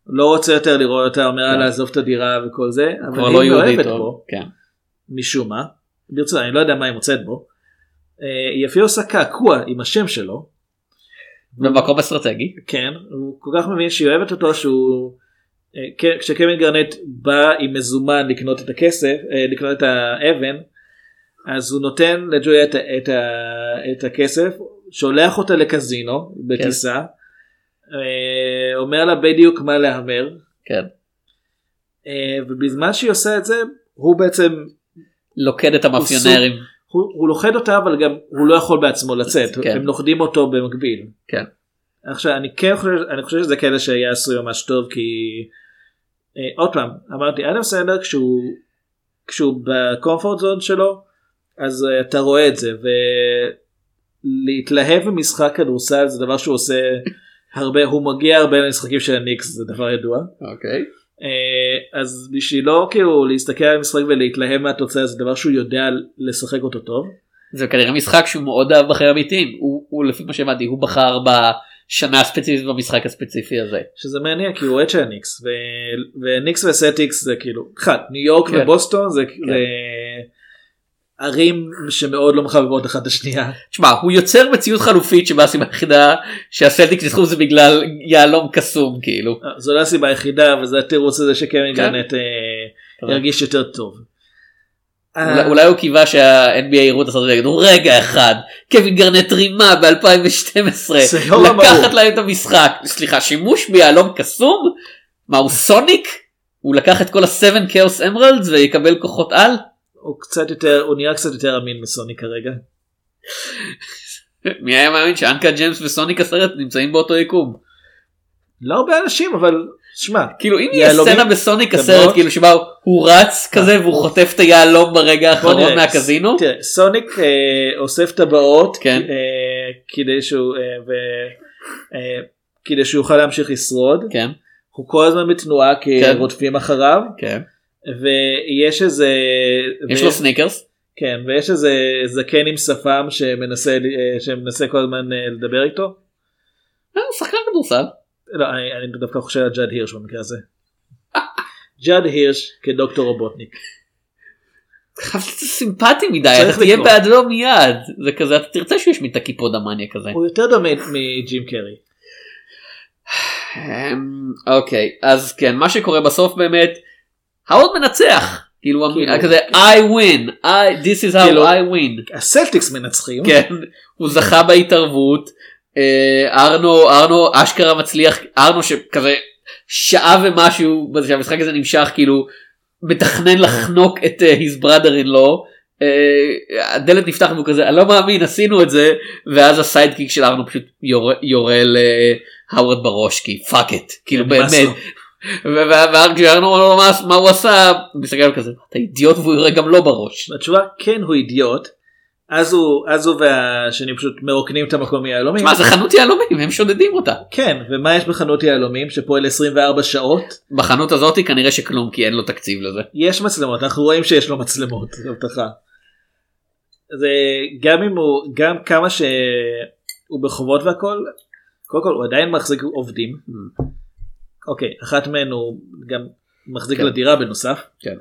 לא רוצה יותר לראות אותה אומר לה. לעזוב את הדירה וכל זה אבל היא לא מאוהבת טוב. בו כן. משום מה. ברצועה אני לא יודע מה היא מוצאת בו. אה, היא אפילו עושה קעקוע עם השם שלו. במקום אסטרטגי. כן הוא כל כך מבין שהיא אוהבת אותו שהוא אה, כשקווין גרנט בא עם מזומן לקנות את הכסף אה, לקנות את האבן אז הוא נותן לג'וליה את, את, את הכסף, שולח אותה לקזינו בטיסה, אה, אומר לה בדיוק מה להמר, כן. אה, ובזמן שהיא עושה את זה, הוא בעצם, לוכד את המאפיונרים. הוא, הוא לוכד אותה אבל גם הוא לא יכול בעצמו לצאת, כן. הם לוכדים אותו במקביל. כן. עכשיו אני כן חושב, אני חושב שזה כאלה שהיה עשוי ממש טוב כי אה, עוד פעם אמרתי אדם סנדר כשהוא כשהוא בקומפורט זון שלו אז אה, אתה רואה את זה ולהתלהב במשחק כדורסל זה דבר שהוא עושה הרבה הוא מגיע הרבה למשחקים של הניקס זה דבר ידוע אוקיי. אה, אז בשבילו כאילו להסתכל על המשחק ולהתלהב מהתוצאה זה דבר שהוא יודע לשחק אותו טוב. זה כנראה משחק שהוא מאוד אהב בחיים אמיתיים. הוא, הוא לפי מה שהבנתי הוא בחר בשנה הספציפית במשחק הספציפי הזה. שזה מעניין כי הוא אוהד של הניקס ו- וניקס וסלטיקס זה כאילו אחד ניו יורק כן. ובוסטון זה, זה ערים שמאוד לא מחבבות אחת את השנייה תשמע הוא יוצר מציאות חלופית שבה הסיבה היחידה שהסלטיקס ניצחו זה בגלל יהלום קסום כאילו. זו לא הסיבה היחידה וזה התירוץ הזה שקווין כן. גרנט אה, ירגיש יותר טוב. אולי, אה, אולי הוא קיווה שה-NBA יראו את הסרט ויגידו רגע אחד קווין גרנט רימה ב-2012 זה לא לקחת. להם את המשחק סליחה שימוש ביהלום קסום מה הוא סוניק הוא לקח את כל ה-7 Chaos Emeralds ויקבל כוחות על הוא קצת יותר הוא נראה קצת יותר אמין מסוניק כרגע. מי היה מאמין ש Uncut Gems וסוניק הסרט נמצאים באותו יקום לא הרבה אנשים אבל שמע כאילו אם יהלומים, סצנה בסוניק. הסרט כאילו שבה הוא- רץ כזה והוא חוטף את היהלום ברגע האחרון. מהקזינו תראה, סוניק אה, אוסף טבעות כן. אה, כדי שהוא אה, אה, כדי שהוא יוכל להמשיך לשרוד. כן הוא כל הזמן בתנועה כי כן. רודפים אחריו כן ויש איזה יש ו- לו סניקרס כן ויש איזה זקן עם שפם שמנסה שמנסה כל הזמן אה, לדבר איתו. אה, שחקן כדורסל לא אני, אני דווקא חושב על ג'אד הירש במקרה הזה. ג'אד הירש כדוקטור רובוטניק. סימפטי מדי אתה תהיה. בעדו מיד זה כזה אתה תרצה שהוא ישמיד את הקיפודמניה כזה. הוא יותר דומה מג'ים קרי. אמ, אוקיי אז כן מה שקורה בסוף באמת האורד מנצח. כאילו כאילו, כזה I win. I this is how כאילו- I win. הסלטיקס מנצחים. כן הוא זכה בהתערבות. אה, ארנו ארנו אשכרה מצליח ארנו שכזה שעה ומשהו שהמשחק הזה נמשך כאילו מתכנן לחנוק את אה, his brother in law. אה, הדלת נפתחת והוא כזה אני לא מאמין עשינו את זה. ואז ה sidekick של ארנו פשוט יורה, להאוורד בראש כי fuck it כאילו באמת. לו. וכשארנו אומר לו מה, הוא עשה מסתכל עליו כזה אתה אידיוט והוא יורה גם לו בראש. התשובה כן הוא אידיוט. אז הוא אז הוא והשני פשוט מרוקנים את המקום מיהלומים. מה זה חנות יהלומים הם שודדים אותה. כן ומה יש בחנות יהלומים שפועל 24 שעות בחנות הזאת כנראה שכלום כי אין לו תקציב לזה. יש מצלמות אנחנו רואים שיש לו מצלמות זו הבטחה. זה גם אם הוא גם כמה שהוא בחובות והכל קודם כל הוא עדיין מחזיק עובדים. אוקיי אחת מהן הוא גם מחזיק כן. לדירה בנוסף. כן.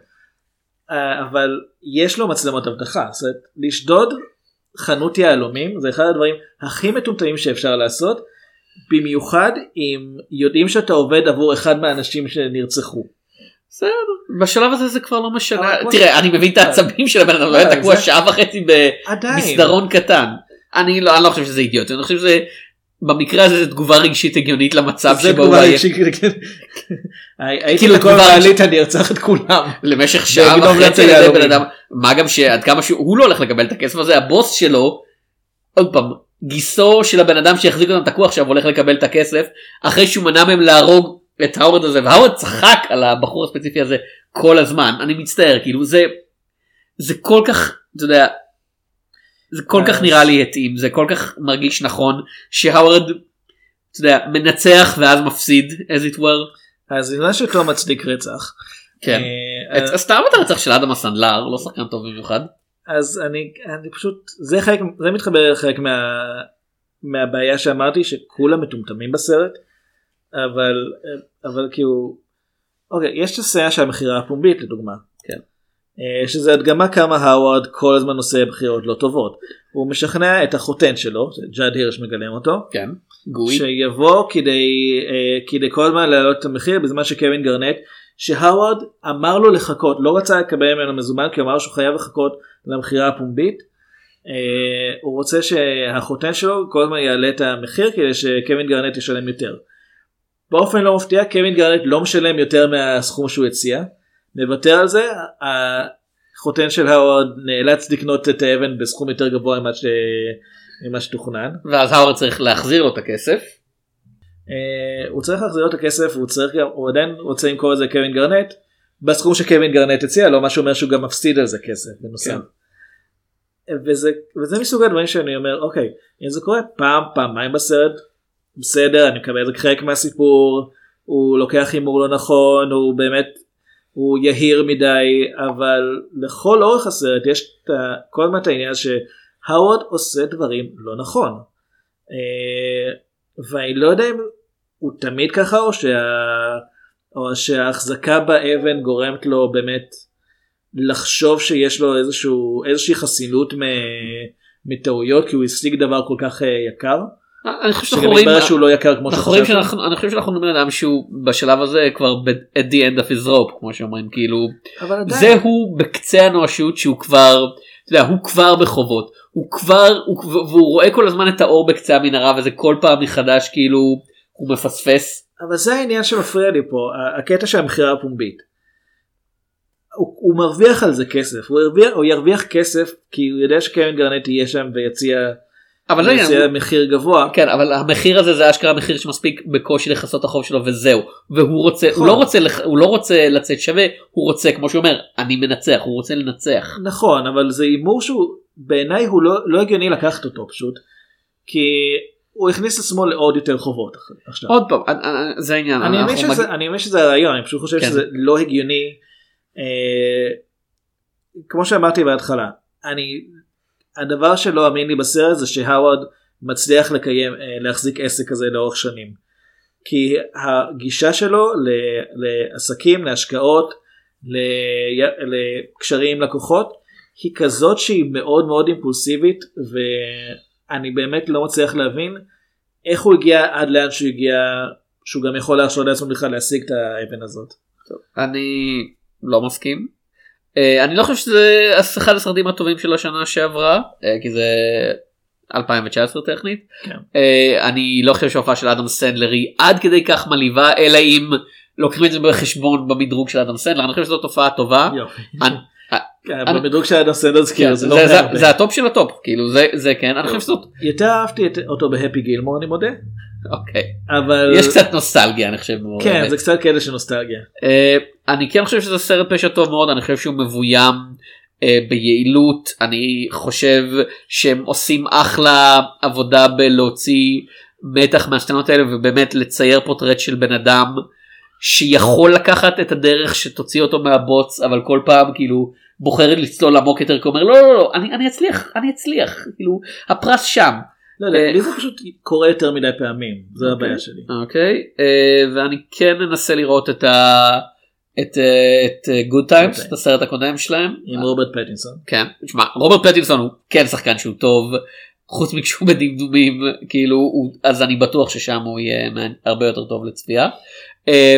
אה, אבל יש לו מצלמות אבטחה זאת אומרת, לשדוד חנות יהלומים זה אחד הדברים הכי מטומטמים שאפשר לעשות במיוחד אם יודעים שאתה עובד עבור אחד מהאנשים שנרצחו. בסדר בשלב הזה זה כבר לא משנה תראה אני מבין את העצבים של הבן אדם אה, תקוע שעה וחצי. במסדרון קטן. אני לא אני לא חושב שזה אידיוט אני חושב שזה במקרה הזה זה תגובה רגשית הגיונית למצב שבו הוא היה רגשית, כן. הייתי בכל מעלית אני ארצח את כולם. למשך שעה וחצי על ידי בן. אדם מה גם שעד כמה שהוא לא הולך לקבל את הכסף הזה הבוס שלו עוד פעם גיסו של הבן אדם שהחזיק אותם תקוע עכשיו הולך לקבל את הכסף אחרי שהוא מנע מהם להרוג את האוורד הזה והאוורד צחק על הבחור הספציפי הזה כל הזמן אני מצטער כאילו זה זה כל כך אתה יודע זה כל כך נראה לי התאים זה כל כך מרגיש נכון שהאוורד אתה יודע מנצח ואז מפסיד as it were. אז נראה שאותו מצדיק רצח. כן. אה, סתם את הרצח של אדם הסנדלר לא שחקן טוב במיוחד. אז אני אני פשוט זה חלק זה מתחבר לחלק מה מהבעיה שאמרתי שכולם מטומטמים בסרט אבל אבל כאילו אוקיי יש את הסצנה של המכירה הפומבית לדוגמה. אה, שזה הדגמה כמה האווארד כל הזמן עושה בחירות לא טובות. הוא משכנע את החותן שלו, ג'אד הירש מגלם אותו, כן. גוי. שיבוא כדי, אה, כדי כל הזמן להעלות את המחיר בזמן שקווין גרנט שהאווארד אמר לו לחכות לא רצה לקבל ממנו מזומן כי הוא אמר שהוא חייב לחכות למכירה הפומבית. אה, הוא רוצה שהחותן שלו כל הזמן יעלה את המחיר כדי שקווין גרנט ישלם יותר. באופן לא מפתיע קווין גרנט לא משלם יותר מהסכום שהוא הציע. מוותר על זה החותן של האווארד נאלץ לקנות את האבן בסכום יותר גבוה ממה, ש... ממה שתוכנן. ואז האוורד צריך להחזיר לו את הכסף. אה, הוא צריך להחזיר לו את הכסף הוא צריך גם הוא עדיין רוצה למכור את זה לקווין גרנט בסכום שקווין גרנט הציע לו מה שאומר שהוא גם מפסיד על זה כסף בנוסף. כן. וזה וזה מסוג הדברים שאני אומר אוקיי אם זה קורה פעם פעמיים בסרט בסדר אני מקבל את זה חלק מהסיפור הוא לוקח הימור לא נכון הוא באמת הוא יהיר מדי אבל לכל אורך הסרט יש את כל את העניין שהאוורד עושה דברים לא נכון. אה, ואני לא יודע אם הוא תמיד ככה או, שה... או שההחזקה באבן גורמת לו באמת לחשוב שיש לו איזשהו איזושהי חסינות מ... מטעויות כי הוא השיג דבר כל כך אה, יקר. אני חושב שאנחנו רואים, שהוא לא יקר כמו אנחנו רואים שחשבתי. שאנחנו, אני חושב שאנחנו על אדם שהוא בשלב הזה כבר ב- at the end of his rope כמו שאומרים כאילו אבל עדיין, זה הוא בקצה הנואשות שהוא כבר, אתה יודע, הוא כבר בחובות, הוא כבר, הוא, והוא רואה כל הזמן את האור בקצה המנהרה וזה כל פעם מחדש כאילו הוא מפספס. אבל זה העניין שמפריע לי פה הקטע של המכירה הפומבית. הוא, הוא מרוויח על זה כסף הוא ירוויח, הוא ירוויח כסף כי הוא יודע שקווין גרנט יהיה שם ויציע, אבל זה ויציע העניין, מחיר גבוה. כן אבל המחיר הזה זה אשכרה מחיר שמספיק בקושי לכסות את החוב שלו וזהו והוא רוצה הוא נכון. לא רוצה לח- הוא לא רוצה לצאת שווה הוא רוצה כמו שהוא אומר אני מנצח הוא רוצה לנצח. נכון אבל זה הימור שהוא בעיניי הוא לא, לא הגיוני לקחת אותו פשוט כי הוא הכניס עצמו לעוד יותר חובות עכשיו. עוד פעם זה העניין. אני מג- שזה, מבין שזה הרעיון אני פשוט חושב כן. שזה לא הגיוני. אה, כמו שאמרתי בהתחלה אני הדבר שלא אמין לי בסרט זה שהאווארד מצליח לקיים אה, להחזיק עסק כזה לאורך שנים. כי הגישה שלו לעסקים להשקעות לקשרים עם לקוחות היא כזאת שהיא מאוד מאוד אימפולסיבית ואני באמת לא מצליח להבין איך הוא הגיע עד לאן שהוא הגיע שהוא גם יכול להרשות לעצמו בכלל להשיג את האבן הזאת. אני לא מסכים. אה, אני לא חושב שזה אחד הסרטים הטובים של השנה שעברה אה, כי זה 2019 טכנית. כן. אה, אני לא חושב שההופעה של אדם סנדלר היא עד כדי כך מלהיבה אלא אם לוקחים את זה בחשבון במדרוג של אדם סנדלר אני חושב שזאת הופעה טובה. יופי. כן, אדם סנדלר כאילו זה לא זה, הטופ של הטופ כאילו זה זה כן אני חושב שזאת יותר אהבתי אותו בהפי גילמור אני מודה אוקיי אבל יש קצת נוסטלגיה אני חושב. כן זה קצת כאלה של נוסטלגיה. אה, אני כן חושב שזה סרט פשע טוב מאוד אני חושב שהוא מבוים אה, ביעילות אני חושב שהם עושים אחלה עבודה בלהוציא מתח מהסצנות האלה ובאמת לצייר פורטרט של בן אדם שיכול לקחת את הדרך שתוציא אותו מהבוץ אבל כל פעם כאילו בוחרת לצלול עמוק יותר כי הוא אומר לא לא לא אני, אני אצליח אני אצליח כאילו הפרס שם לא יודע, אה, לי זה פשוט קורה יותר מדי פעמים זה אוקיי. הבעיה שלי. אוקיי אה, ואני כן אנסה לראות את ה... את אה, את Good Times. את הסרט הקודם שלהם עם רוברט פטינסון. כן תשמע רוברט פטינסון הוא כן שחקן שהוא טוב חוץ מכשהוא בדמדומים כאילו הוא אז אני בטוח ששם הוא יהיה הרבה יותר טוב לצפייה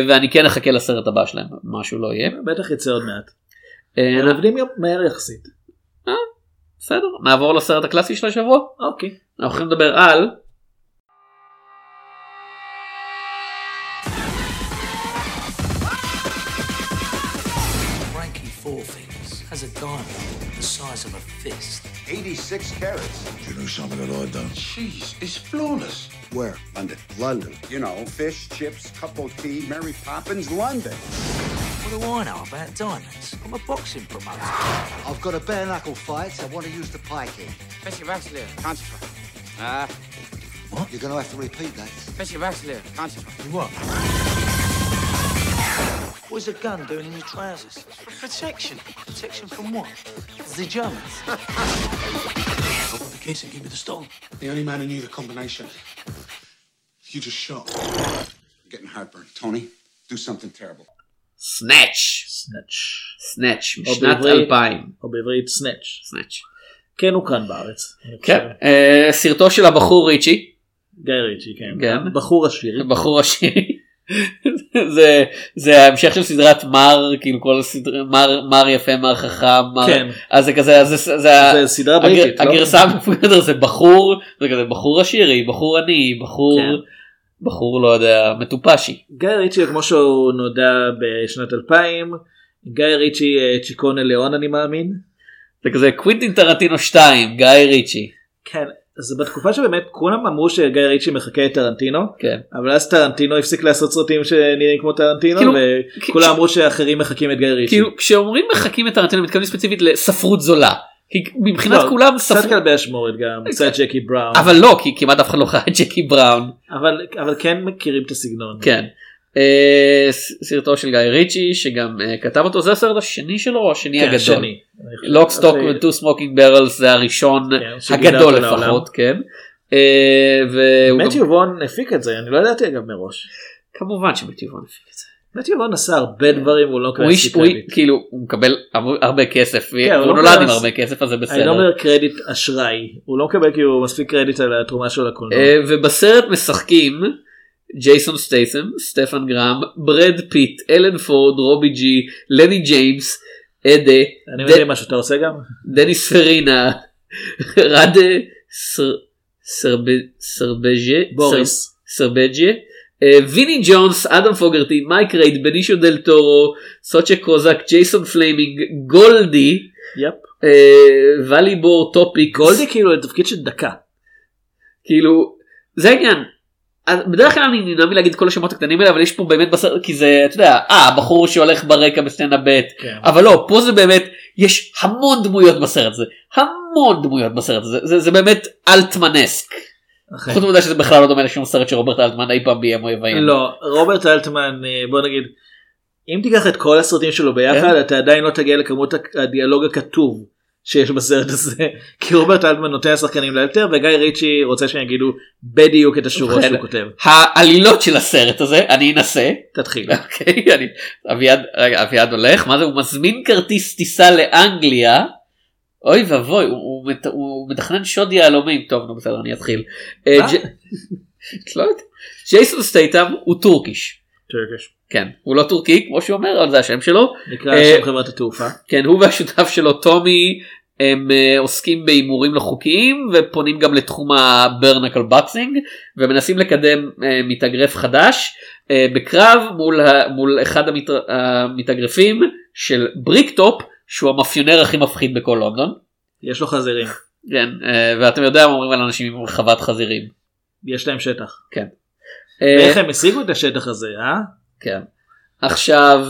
ואני כן אחכה לסרט הבא שלהם משהו לא יהיה בטח יצא עוד מעט. אה, עובדים מהר יחסית. בסדר נעבור לסרט הקלאסי של השבוע אוקיי. אנחנו הולכים לדבר על has a diamond the size of a fist. 86 carats. You know something? Jeez, it's flawless. Where? London. London. You know, fish, chips, cup of tea, Mary Poppins, London. What do I know about diamonds? I'm a boxing promoter. I've got a bare knuckle fight. I want to use the pike here. Special Baxter, concentrate. Ah, What? You're going to have to repeat that. Special Baxter, concentrate. You what? What's a gun doing in your trousers? Protection. Protection from what? The Germans. I got the keys and give me the stone. The only man who knew the combination. You just shot. I'm getting heartburn. Tony, do something terrible. סנאץ' סנאץ'. סנאץ' משנת בעברית- 2000 או בעברית סנאץ'. סנאץ' כן הוא כאן בארץ. כן. אה, סרטו של הבחור ריצ'י גיא ריצ'י, כן. כן. בחור עשיר. בחור עשירי. זה זה ההמשך של סדרת מר כאילו כל הסדרה מר מר יפה מר חכם מר כן. אז זה כזה אז זה, זה, זה סדרה בריטית, הגר, לא? הגרסה המפוארת זה בחור זה כזה בחור עשירי בחור עני בחור כן. בחור לא יודע מטופשי גיא ריצ'י כמו שהוא נודע בשנת 2000 גיא ריצ'י אה, צ'יקונה ליאון אני מאמין. זה כזה קווינטין טרנטינו 2 גיא ריצ'י כן. אז בתקופה שבאמת כולם אמרו שגיא ריצ'י מחכה את טרנטינו כן. אבל אז טרנטינו הפסיק לעשות סרטים שנראים כמו טרנטינו כאילו, וכולם אמרו שאחרים מחכים את גיא ריצ'י. כאילו כשאומרים מחכים את טרנטינו מתכוונים ספציפית לספרות זולה כי מבחינת לא, כולם קצת ספרות כלבי אשמורת גם קצת ג'קי בראון אבל לא כי כמעט אף אחד לא חי את ג'קי בראון אבל אבל כן מכירים את הסגנון. כן. אה, סרטו של גיא ריצ'י שגם אה, כתב אותו זה הסרט השני שלו או השני כן, הגדול? השני. Lock Stock אחרי- ו-2 Smoking Barrels זה הראשון כן, הגדול אותו לעולם. לפחות כן. אה, והוא גם- מתיו וון הפיק את זה אני לא ידעתי אגב מראש. כמובן שמתיו וון הפיק את זה. מתיו וון עשה הרבה דברים הוא לא מספיק הוא קרדיט. כאילו הוא מקבל הרבה- כסף כן, הוא לא נולד עם הרבה כסף אז זה אני לא בסדר. אומר קרדיט אשראי הוא לא מקבל כאילו מספיק קרדיט על התרומה שלו לקולנוע. אה, ובסרט משחקים ג'ייסון סטייסם, סטפן גרם, ברד פיט, אלן פורד, רובי ג'י, לני ג'יימס, אדה, אני מבין מה שאתה עושה גם. דניס פרינה, ראדה סר- סרב- סרבז'ה, בוריס. סר- סרבג'ה, ויני ג'ונס, אדם פוגרטי, מייק רייד, בניסיו דל טורו, סורצ'ה קיוזאק, ג'ייסון פליימינג, גולדי, yep. אה, וליבור טופיק, גולדי כאילו לתפקיד של דקה. כאילו זה העניין. בדרך כלל אני נמנע מלהגיד כל השמות הקטנים האלה אבל יש פה באמת בסרט כי זה אתה יודע אה בחור שהולך ברקע בסצנה ב' כן. אבל לא פה זה באמת יש המון דמויות בסרט הזה המון דמויות בסרט הזה זה, זה באמת אלטמנסק. אכן. חוץ מזה שזה בכלל לא דומה לשום סרט שרוברט אלטמן אי פעם ביים או יביים. לא רוברט אלטמן אה, בוא נגיד אם תיקח את כל הסרטים שלו ביחד כן. אתה עדיין לא תגיע לכמות הדיאלוג הכתוב שיש בסרט הזה כי רוברט אלטמן נותן לשחקנים לאלתר וגיא ריצ'י רוצה שהם יגידו בדיוק את השורות ובכן, שהוא כותב. העלילות של הסרט הזה אני אנסה. תתחיל. אוקיי, אביעד הולך מה זה הוא מזמין כרטיס טיסה לאנגליה. אוי ואבוי הוא, הוא, הוא מתכנן שוד יהלומים טוב נו בסדר אני אתחיל. אה, לא. ג'ייסון סטייטם הוא טורקיש. טורקיש. כן הוא לא טורקי כמו שהוא אומר אבל זה השם שלו. נקרא אה, שם חברת התעופה. כן הוא והשותף שלו טומי הם אה, עוסקים בהימורים לא חוקיים ופונים גם לתחום ה bare knuckle boxing ומנסים לקדם מתאגרף חדש בקרב מול, מול אחד המת, המתאגרפים של בריקטופ שהוא המאפיונר הכי מפחיד בכל לונדון. יש לו חזירים. כן, אה, ואתם יודעים מה אומרים על אנשים עם חוות חזירים. יש להם שטח. כן. ואיך הם השיגו את השטח הזה אה? כן. עכשיו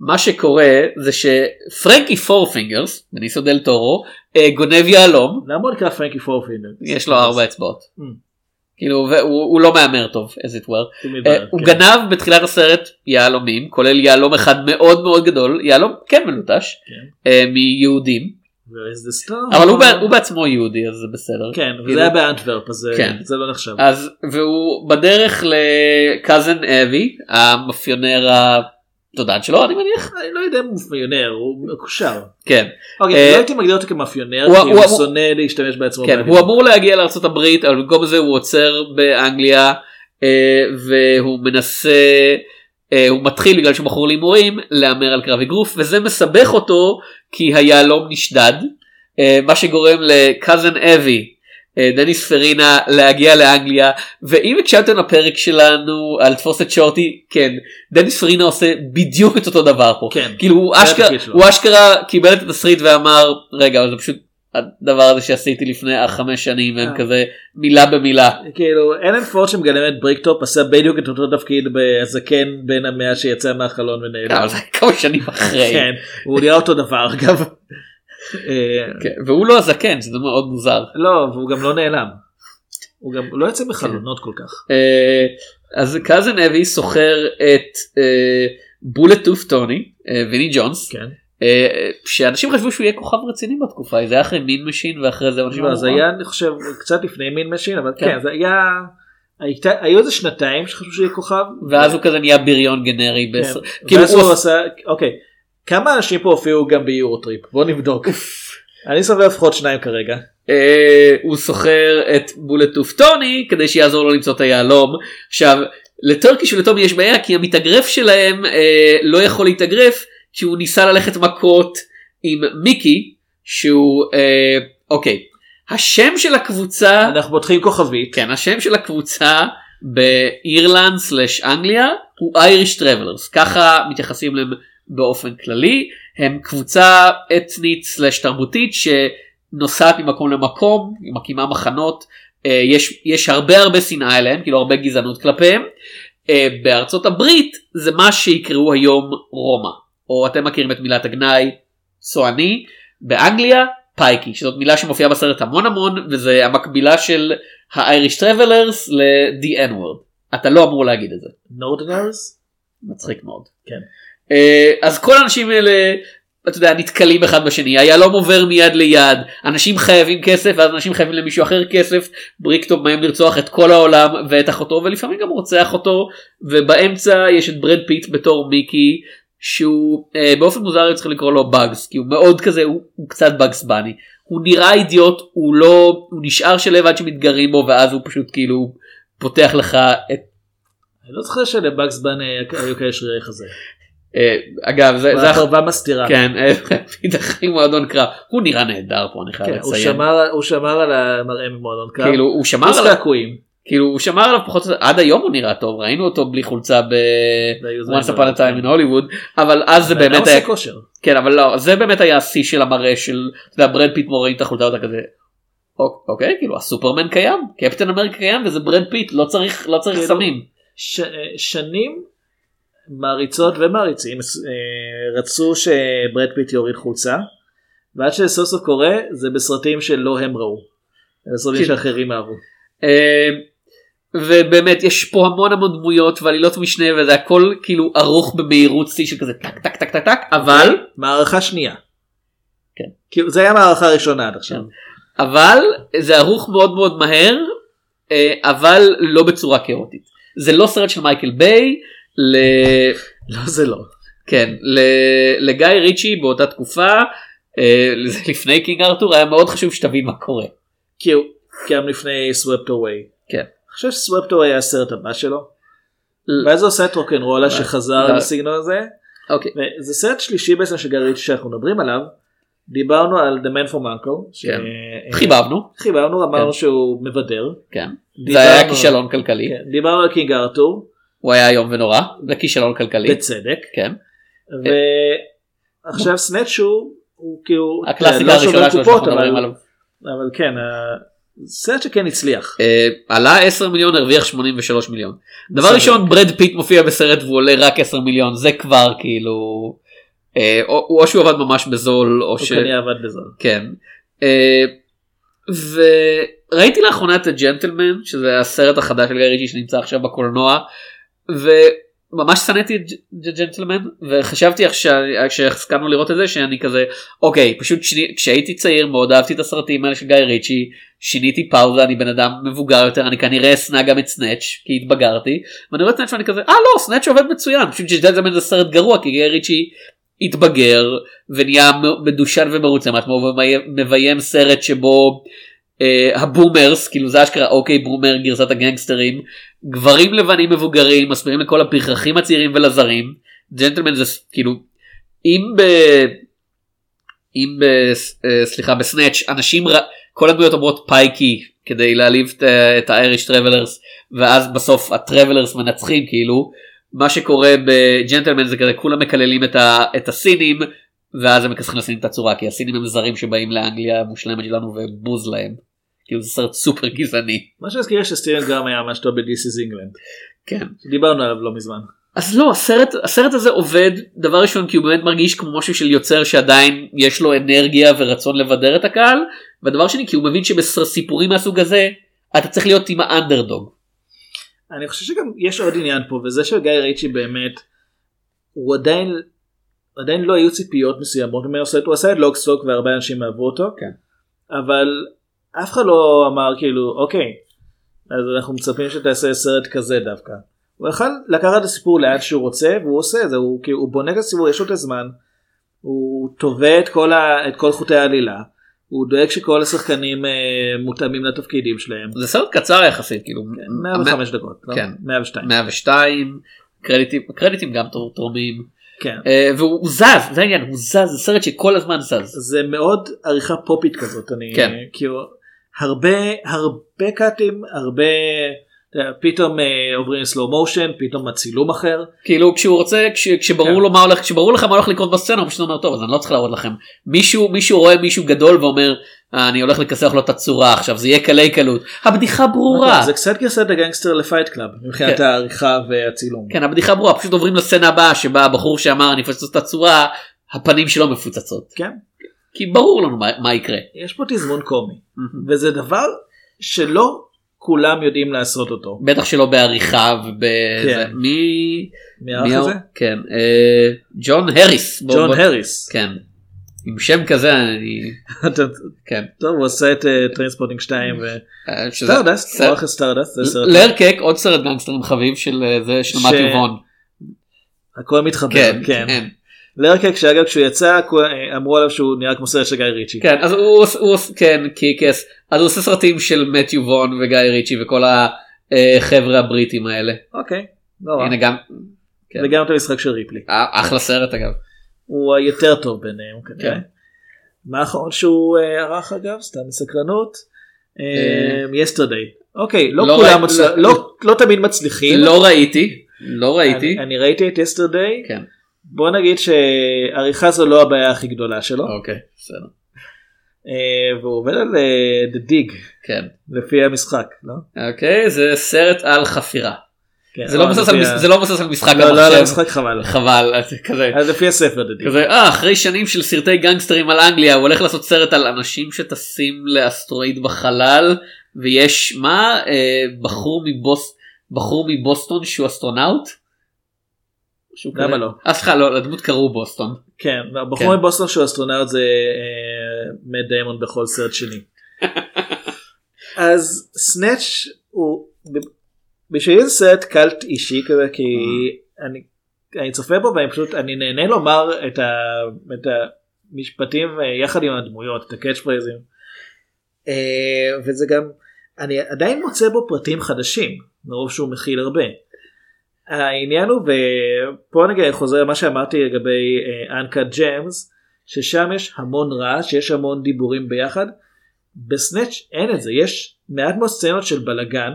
מה שקורה זה שפרנקי פורפינגרס בניסיו דל טורו אה, גונב יהלום למה הוא נקרא פרנקי פורפינגרס? יש לו ארבע אצבעות. Mm. כאילו והוא הוא לא מהמר טוב as it were. אה, בעיה, הוא כן. גנב בתחילת הסרט יהלומים כולל יהלום אחד מאוד מאוד גדול יהלום כן מלוטש מיהודים is the star? אבל הוא הוא בעצמו יהודי אז זה בסדר. כן כאילו- וזה היה באנטוורפ אז זה- כן. זה לא נחשב. אז והוא בדרך ל cousin אבי המאפיונר הדודן שלו אני מניח. אני לא יודע אם הוא מאפיונר הוא מקושר. כן. אוקיי, אה, לא הייתי מגדיר אותו כמאפיונר כי הוא- שונא להשתמש בעצמו. כן. הוא אמור להגיע לארה"ב אבל במקום זה הוא עוצר באנגליה אה, והוא מנסה אה, הוא מתחיל בגלל שהוא מכור להימורים להמר על קרב אגרוף וזה מסבך אותו כי היהלום נשדד אה, מה שגורם לקאזן אבי אה, דניס פרינה להגיע לאנגליה ואם הקשבתם לפרק שלנו על תפוס את שורטי כן דניס פרינה עושה בדיוק את אותו דבר פה כן, כאילו הוא אשכרה. הוא אשכרה קיבל את התסריט ואמר רגע אבל זה פשוט הדבר הזה שעשיתי לפני חמש שנים והם אה. כזה מילה במילה. כאילו אלן פורד שמגלם את בריקטופ עשה בדיוק את אותו תפקיד בזקן בן המאה שיצא מהחלון ונעלם. זה כמה שנים אחרי. כן, הוא נראה אותו דבר אגב. אה, כן, והוא לא הזקן שזה מאוד מוזר. לא, והוא גם לא נעלם. הוא גם לא יוצא בחלונות כל כך. אה, אז cousin אבי שוכר את בולטוף טוני ויני ג'ונס כן. אה, שאנשים חשבו שהוא יהיה כוכב רציני בתקופה זה היה אחרי Mean Machine ואחרי זה אנשים לא, זה "אה, היה אני חושב קצת לפני Mean Machine אבל כן. כן זה היה. הייתה, היו איזה שנתיים שחשבו שיהיה כוכב. ואז הוא כזה נהיה בריון גנרי. כן. כאילו הוא עשה אוקיי כמה אנשים פה הופיעו גם ב Eurotrip בוא נבדוק. אני סופר לפחות שניים כרגע. אה, הוא שוכר את בולטוף טוני כדי שיעזור לו למצוא את היהלום. עכשיו לטורקיש ולטומי יש בעיה כי המתאגרף שלהם אה, לא יכול להתאגרף כי הוא ניסה ללכת מכות עם מיקי שהוא אה, אוקיי השם של הקבוצה אנחנו פותחים כוכבית כן השם של הקבוצה באירלנד slash אנגליה הוא Irish Travellers ככה מתייחסים להם באופן כללי הם קבוצה אתנית slash תרבותית שנוסעת ממקום למקום היא מקימה מחנות אה, יש יש הרבה הרבה שנאה אליהם כאילו הרבה גזענות כלפיהם. אה, בארצות הברית זה מה שיקראו היום רומא או אתם מכירים את מילת הגנאי צועני באנגליה pikey שזאת מילה שמופיעה בסרט המון המון וזה המקבילה של ה Irish Travellers ל-the n-word אתה לא אמור להגיד את זה. Northerners? מצחיק מאוד. כן. אה, אז כל האנשים האלה אתה יודע נתקלים אחד בשני. היהלום עובר מיד ליד. אנשים חייבים כסף ואז אנשים חייבים למישהו אחר כסף. בריקטופ מאיים לרצוח את כל העולם ואת אחותו ולפעמים גם רוצח אותו. ובאמצע יש את ברד פיט בתור מיקי שהוא אה, באופן מוזר צריך לקרוא לו באגס כי הוא מאוד כזה הוא, הוא קצת באגס בני. הוא נראה אידיוט הוא לא הוא נשאר שלו עד שמתגרים בו ואז הוא פשוט כאילו פותח לך את אני לא זוכר שלבאגס בני היו כאלה שרירי חזה. אה, אגב זה זה והחרבה מסתירה. כן פיט אחרי מועדון קרב הוא נראה נהדר פה אני חייב כן, לציין הוא שמר על המראה ממועדון קרב. כאילו הוא שמר חוץ עליו מהקעקועים. כאילו הוא שמר עליו פחות עד היום הוא נראה טוב ראינו אותו בלי חולצה ב once upon a time in Hollywood אבל אז זה באמת עושה היה כושר. כן אבל לא זה באמת היה השיא של המראה של ברד פיט מוריד את החולצה אותה כזה. "אוק- אוקיי כאילו הסופרמן קיים קפטן אמריקה קיים וזה ברד פיט לא צריך לא צריך כאילו, סמים. אה, שנים מעריצות ומעריצים אה, רצו שברד פיט יוריד חולצה ועד שסוף סוף קורה זה בסרטים שלא הם ראו. אלא סרטים כן. שאחרים אהבו. אה, ובאמת יש פה המון המון דמויות ועלילות משנה וזה הכל כאילו ערוך במהירות שיא של כזה טק טק טק טק טק אבל מערכה שנייה. כן. כאילו זה היה מערכה ראשונה עד עכשיו. אבל זה ערוך מאוד מאוד מהר אה, אבל לא בצורה כאוטית זה לא סרט של מייקל ביי ל... לא זה לא. כן ל- לגיא ריצ'י באותה תקופה אה, זה לפני King Arthur היה מאוד חשוב שתבין מה קורה. כי הוא גם לפני Swept Away. כן. אני חושב ש Swept Away היה הסרט הבא שלו. ואז הוא עושה את RocknRolla שחזר לא. לסגנון הזה. אוקיי. וזה סרט שלישי בעצם של גיא ריצ'י שאנחנו מדברים עליו. דיברנו על The Man from Uncle. ש- כן. חיבבנו. חיבבנו אמרנו כן. שהוא מבדר. כן. דיברנו- זה היה כישלון כלכלי. כן, דיברנו על קינג ארתור. הוא היה איום ונורא וכישלון כלכלי. בצדק. כן. ועכשיו סנאצ'ו הוא כאילו הקלאסיקה לא הראשונה שלו שאנחנו מדברים עליו. אבל כן סרט שכן הצליח. אה, עלה 10 מיליון הרוויח 83 מיליון. דבר. ראשון ברד פיט מופיע בסרט והוא עולה רק 10 מיליון זה כבר כאילו אה, או או שהוא עבד ממש בזול או הוא ש... כנראה עבד בזול. כן. אה, וראיתי לאחרונה את ה Gentlemen שזה הסרט החדש של גיא ריצ'י שנמצא עכשיו בקולנוע וממש שנאתי את ה Gentlemen וחשבתי כשהסכמנו לראות את זה שאני כזה אוקיי פשוט שני, כשהייתי צעיר מאוד אהבתי את הסרטים האלה של גיא ריצ'י שיניתי פאוזה אני בן אדם מבוגר יותר אני כנראה אשנא גם את Snatch כי התבגרתי. ואני רואה את Snatch ואני כזה אה לא Snatch עובד מצוין פשוט ש Gentlemen זה סרט גרוע כי גיא ריצ'י התבגר ונהיה מדושן ומרוצה מעצמו ומביים סרט שבו אה, ה boomers כאילו זה אשכרה OK boomer גרסת הגנגסטרים גברים לבנים מבוגרים מסבירים לכל הפרחחים הצעירים ולזרים Gentlemen זה כאילו אם ב... אם ב... אה, סליחה ב Snatch אנשים ר... כל הדמויות אומרות pikey כדי להעליב את, ה- את ה Irish Travellers ואז בסוף ה Travellers מנצחים כאילו מה שקורה ב Gentlemen זה כזה כולם מקללים את, ה... את הסינים ואז הם מכסחים לסינים את הצורה כי הסינים הם זרים שבאים לאנגליה המושלמת שלנו ובוז להם. כאילו זה סרט סופר גזעני. מה שמזכיר שסטיבן גרם היה ממש טוב ב-This is England. כן. דיברנו עליו לא מזמן. אז לא הסרט הסרט הזה עובד דבר ראשון כי הוא באמת מרגיש כמו משהו של יוצר שעדיין יש לו אנרגיה ורצון לבדר את הקהל ודבר שני כי הוא מבין שבסיפורים מהסוג הזה אתה צריך להיות עם האנדרדוג. אני חושב שגם יש עוד עניין פה וזה שגיא ריצ'י באמת הוא עדיין עדיין לא היו ציפיות מסוימות ממנו הוא עשה את לוקסטוק והרבה אנשים אהבו אותו כן. אבל אף אחד לא אמר כאילו אוקיי אז אנחנו מצפים שתעשה סרט כזה דווקא. הוא יכול לקחת את הסיפור לאן שהוא רוצה והוא עושה את זה הוא כאילו הוא בונה את הסיפור יש לו את הזמן הוא תובע את כל, ה, את כל חוטי העלילה הוא דואג שכל השחקנים אה, מותאמים לתפקידים שלהם. זה סרט קצר יחסית כאילו 105 דקות, לא? כן. 102. 102 קרדיטים קרדיטים גם תור- תורמים כן. אה, והוא הוא זז זה העניין הוא זז זה סרט שכל הזמן זז זה מאוד עריכה פופית כזאת, אני כן. כאילו הרבה הרבה קאטים, הרבה, פתאום אה, עוברים slow motion, פתאום הצילום אחר. כאילו כשהוא רוצה כש, כשברור כן. לו מה הולך כשברור לך מה הולך לקרות בסצנה הוא פשוט אומר טוב אז אני לא צריך להראות לכם מישהו מישהו רואה מישהו גדול ואומר "אה, אני הולך לכסח לו את הצורה עכשיו זה יהיה קלי קלות הבדיחה ברורה זה קצת גרסת הגנגסטר ל Fight Club מבחינת כן. העריכה והצילום. כן הבדיחה ברורה פשוט עוברים לסצנה הבאה שבה הבחור שאמר אני אפוצץ את הצורה הפנים שלו מפוצצות כן. כי ברור לנו מה, מה יקרה. יש פה תזמון קומי וזה דבר שלא כולם יודעים לעשות אותו. בטח שלא בעריכה ובזה כן. מי מי העורך מי הזה? ה- כן אה, ג'ון הריס ג'ון בוא- הריס. כן עם שם כזה אני כן טוב הוא עשה את Trainspotting 2 אה, שזה- ו Stardust, סרט- הוא ערך את Stardust, זה Layer Cake עוד סרט גנגסטרים חביב של אה, זה של מתיו וון. הכל מתחבר, כן, כן. כן. לרקק שאגב כשהוא יצא אה, אמרו עליו שהוא נראה כמו סרט של גיא ריצ'י. כן אז הוא הוא כן קיקס אז הוא עושה סרטים של מתיו וון וגיא ריצ'י וכל החבר'ה הבריטים האלה. אוקיי, לא. הנה גם כן. וגם את המשחק של ריפלי. אה, אחלה סרט אגב. הוא היותר טוב ביניהם כנראה. כן. מה האחרון שהוא אה, ערך אגב? סתם מסקרנות. יסטרדי. אוקיי, לא לא כולם לא- לא- לא תמיד מצליחים. לא ראיתי לא ראיתי. אני- אני ראיתי את יסטרדי. כן. בוא נגיד שעריכה זו לא הבעיה הכי גדולה שלו. אוקיי בסדר. אה, והוא עובד על אה, The Dig כן. לפי המשחק. לא? אוקיי זה סרט על חפירה. כן, זה לא מבוסס על זה לא מבוסס על משחק לא, לא על המחשב. המשחק חבל. חבל כזה. אז לפי הספר Dig. כזה אה אחרי שנים של סרטי גנגסטרים על אנגליה הוא הולך לעשות סרט על אנשים שטסים לאסטרואיד בחלל ויש מה אה, בחור מבוסטון שהוא אסטרונאוט. למה. לא? אה סליחה לא לדמות קראו בוסטון. כן, הבחור כן. מבוסטון שהוא אסטרונאוט זה אה, מאט דיימון בכל סרט שני. אז Snatch הוא ב- בשבילי זה סרט קאלט אישי כזה כי אני, אני צופה בו ואני פשוט אני נהנה לומר את, ה, את המשפטים אה, יחד עם הדמויות את ה catchphrase ים. אה, וזה גם אני עדיין מוצא בו פרטים חדשים מרוב שהוא מכיל הרבה. העניין הוא ופה נגיד חוזר למה שאמרתי לגבי אנקה ג'מס ששם יש המון רעש יש המון דיבורים ביחד. בסנאץ' אין את זה יש מעט מאוד סצנות של בלאגן.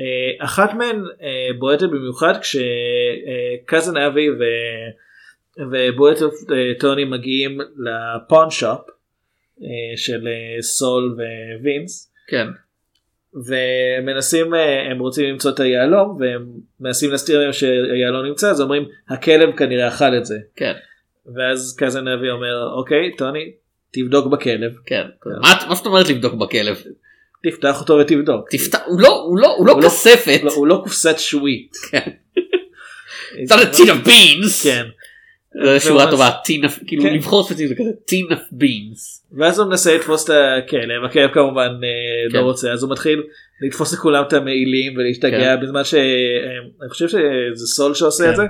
אה, אחת מהן אה, בועטת במיוחד כשקזן אבי ו- ובועטת אה, טוני מגיעים לפון שופ אה, של אה, סול ווינס. כן. ומנסים אה, הם רוצים למצוא את היהלום והם מנסים להסתיר להם שהיהלום נמצא אז אומרים הכלב כנראה אכל את זה כן. ואז קזן אבי אומר אוקיי טוני תבדוק בכלב כן. מה מה זאת אומרת לבדוק בכלב? תפתח אותו ותבדוק תפתח הוא לא הוא לא הוא לא לא- כספת. לא, הוא לא קופסת שווית. כן. It's not a tin of beans. כן. זו שורה טובה כאילו כן. לבחור ספציפית כזה tin of beans. ואז הוא מנסה לתפוס את הכלב הכלב כמובן אה, כן. לא רוצה אז הוא מתחיל לתפוס לכולם את המעילים ולהשתגע כן. בזמן שאני חושב שזה סול שעושה כן. את זה.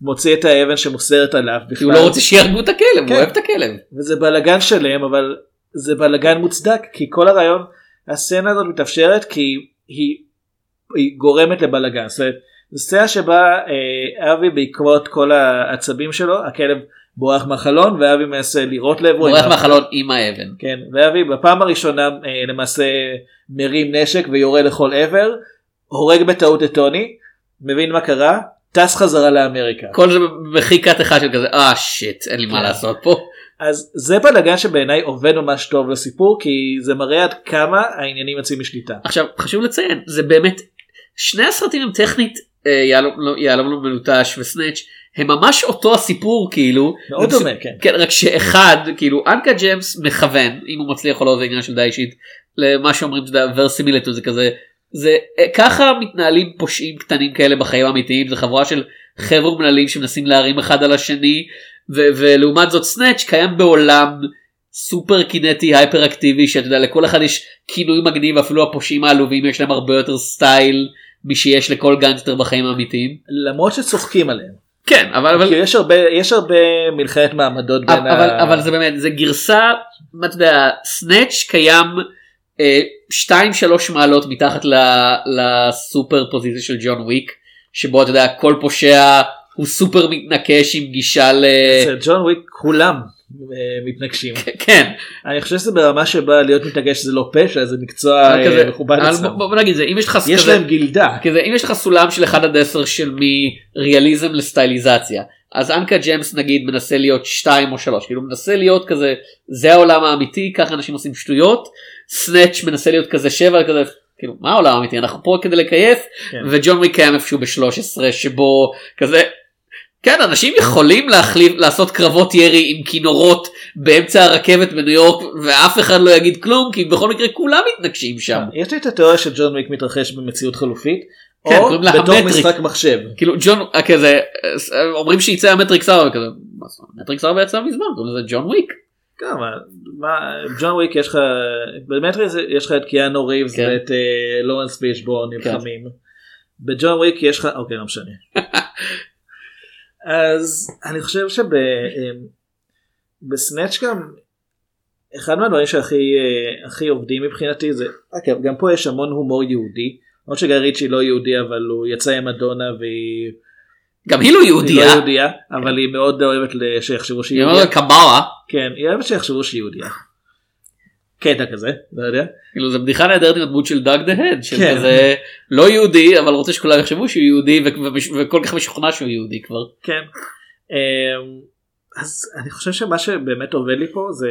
מוציא את האבן שמוסרת עליו כי הוא לא רוצה שיהרגו את הכלב כן. הוא אוהב את הכלב. וזה בלאגן שלם אבל זה בלאגן מוצדק כי כל הרעיון הסצנה הזאת מתאפשרת כי היא גורמת לבלאגן. זאת אומרת, זו סצנה שבה אה, אבי בעקבות כל העצבים שלו הכלב בורח מהחלון ואבי מנסה לירות לעברו. בורח מהחלון עם האבן. כן, ואבי בפעם הראשונה אה, למעשה מרים נשק ויורה לכל עבר, הורג בטעות את טוני, מבין מה קרה, טס חזרה לאמריקה. כל זה בחיקת אחד של כזה אה שיט אין לי מה כן. לעשות פה. אז זה בלאגן שבעיניי עובד ממש טוב לסיפור, כי זה מראה עד כמה העניינים יוצאים משליטה. עכשיו חשוב לציין זה באמת שני הסרטים הם טכנית יהלום לא- לא מלוטש וסנאץ' הם ממש אותו הסיפור כאילו. מאוד דומה, כן. כן רק שאחד כאילו אנקה ג'מס מכוון אם הוא מצליח או לא זה עניין של די אישית למה שאומרים יודע ורסימילטו זה כזה זה אה, ככה מתנהלים פושעים קטנים כאלה בחיים האמיתיים זה חבורה של חבר'ה מנהלים שמנסים להרים אחד על השני ו- ולעומת זאת סנאץ' קיים בעולם סופר קינטי הייפר אקטיבי שאתה יודע לכל אחד יש כינוי מגניב אפילו הפושעים העלובים יש להם הרבה יותר סטייל משיש לכל גנגסטר בחיים האמיתיים. למרות שצוחקים עליהם. כן אבל אבל יש הרבה יש הרבה מלחמת מעמדות בין אבל, ה... אבל זה באמת זה גרסה מה אתה יודע Snatch קיים 2-3 מעלות מתחת ל- לסופר פוזיציה של ג'ון וויק שבו אתה יודע כל פושע הוא סופר מתנקש עם גישה ל... אצל ג'ון וויק כולם אה, מתנגשים. כן. אני חושב שזה ברמה שבה להיות מתנגש זה לא פשע זה מקצוע אה, מכובד אצלם. בוא נגיד זה אם יש לך יש להם גילדה. כזה אם יש לך סולם של 1 עד 10 של מריאליזם לסטייליזציה אז אנקה ג'יימס נגיד מנסה להיות 2 או 3 כאילו מנסה להיות כזה זה העולם האמיתי ככה אנשים עושים שטויות סנאץ' מנסה להיות כזה 7 כזה כאילו מה העולם האמיתי אנחנו פה כדי לקייף כן. וג'ון וויק קיים איפשהו ב-13 שבו כזה. כן אנשים יכולים להחליף לעשות קרבות ירי עם כינורות באמצע הרכבת בניו יורק ואף אחד לא יגיד כלום כי בכל מקרה כולם מתנקשים שם. יש לי את התיאוריה של ג'ון וויק מתרחש במציאות חלופית. כן, או בתור המטריקס. משחק מחשב. כאילו ג'ון אה, כזה אה, אומרים שיצא המטריקס 4 כזה מה זאת אומרת? מטריקס 4 יצא מזמן קוראים לזה ג'ון וויק. כן, מה, ג'ון וויק יש לך במטריקס יש לך את קיאנו ריבס כן. ואת אה, לורנס פישבורן נלחמים. בג'ון וויק יש לך אוקיי לא משנה. אז אני חושב שבסנאצ' גם אחד מהדברים שהכי אה, הכי עובדים מבחינתי זה אוקיי, גם פה יש המון הומור יהודי. למרות שגיא ריצ'י לא יהודי אבל הוא יצא עם מדונה והיא גם היא לא היא יהודייה. לא יהודייה אבל היא מאוד אוהבת שיחשבו שהיא היא יהודייה. אומרת קברה. כן היא אוהבת שיחשבו שהיא יהודייה. קטע כזה לא יודע. כאילו זה בדיחה נהדרת עם הדמות של דאג דה הד של כן. כזה לא יהודי אבל רוצה שכולם יחשבו שהוא יהודי וכל כך משוכנע שהוא יהודי כבר. כן. אמ, אז אני חושב שמה שבאמת עובד לי פה זה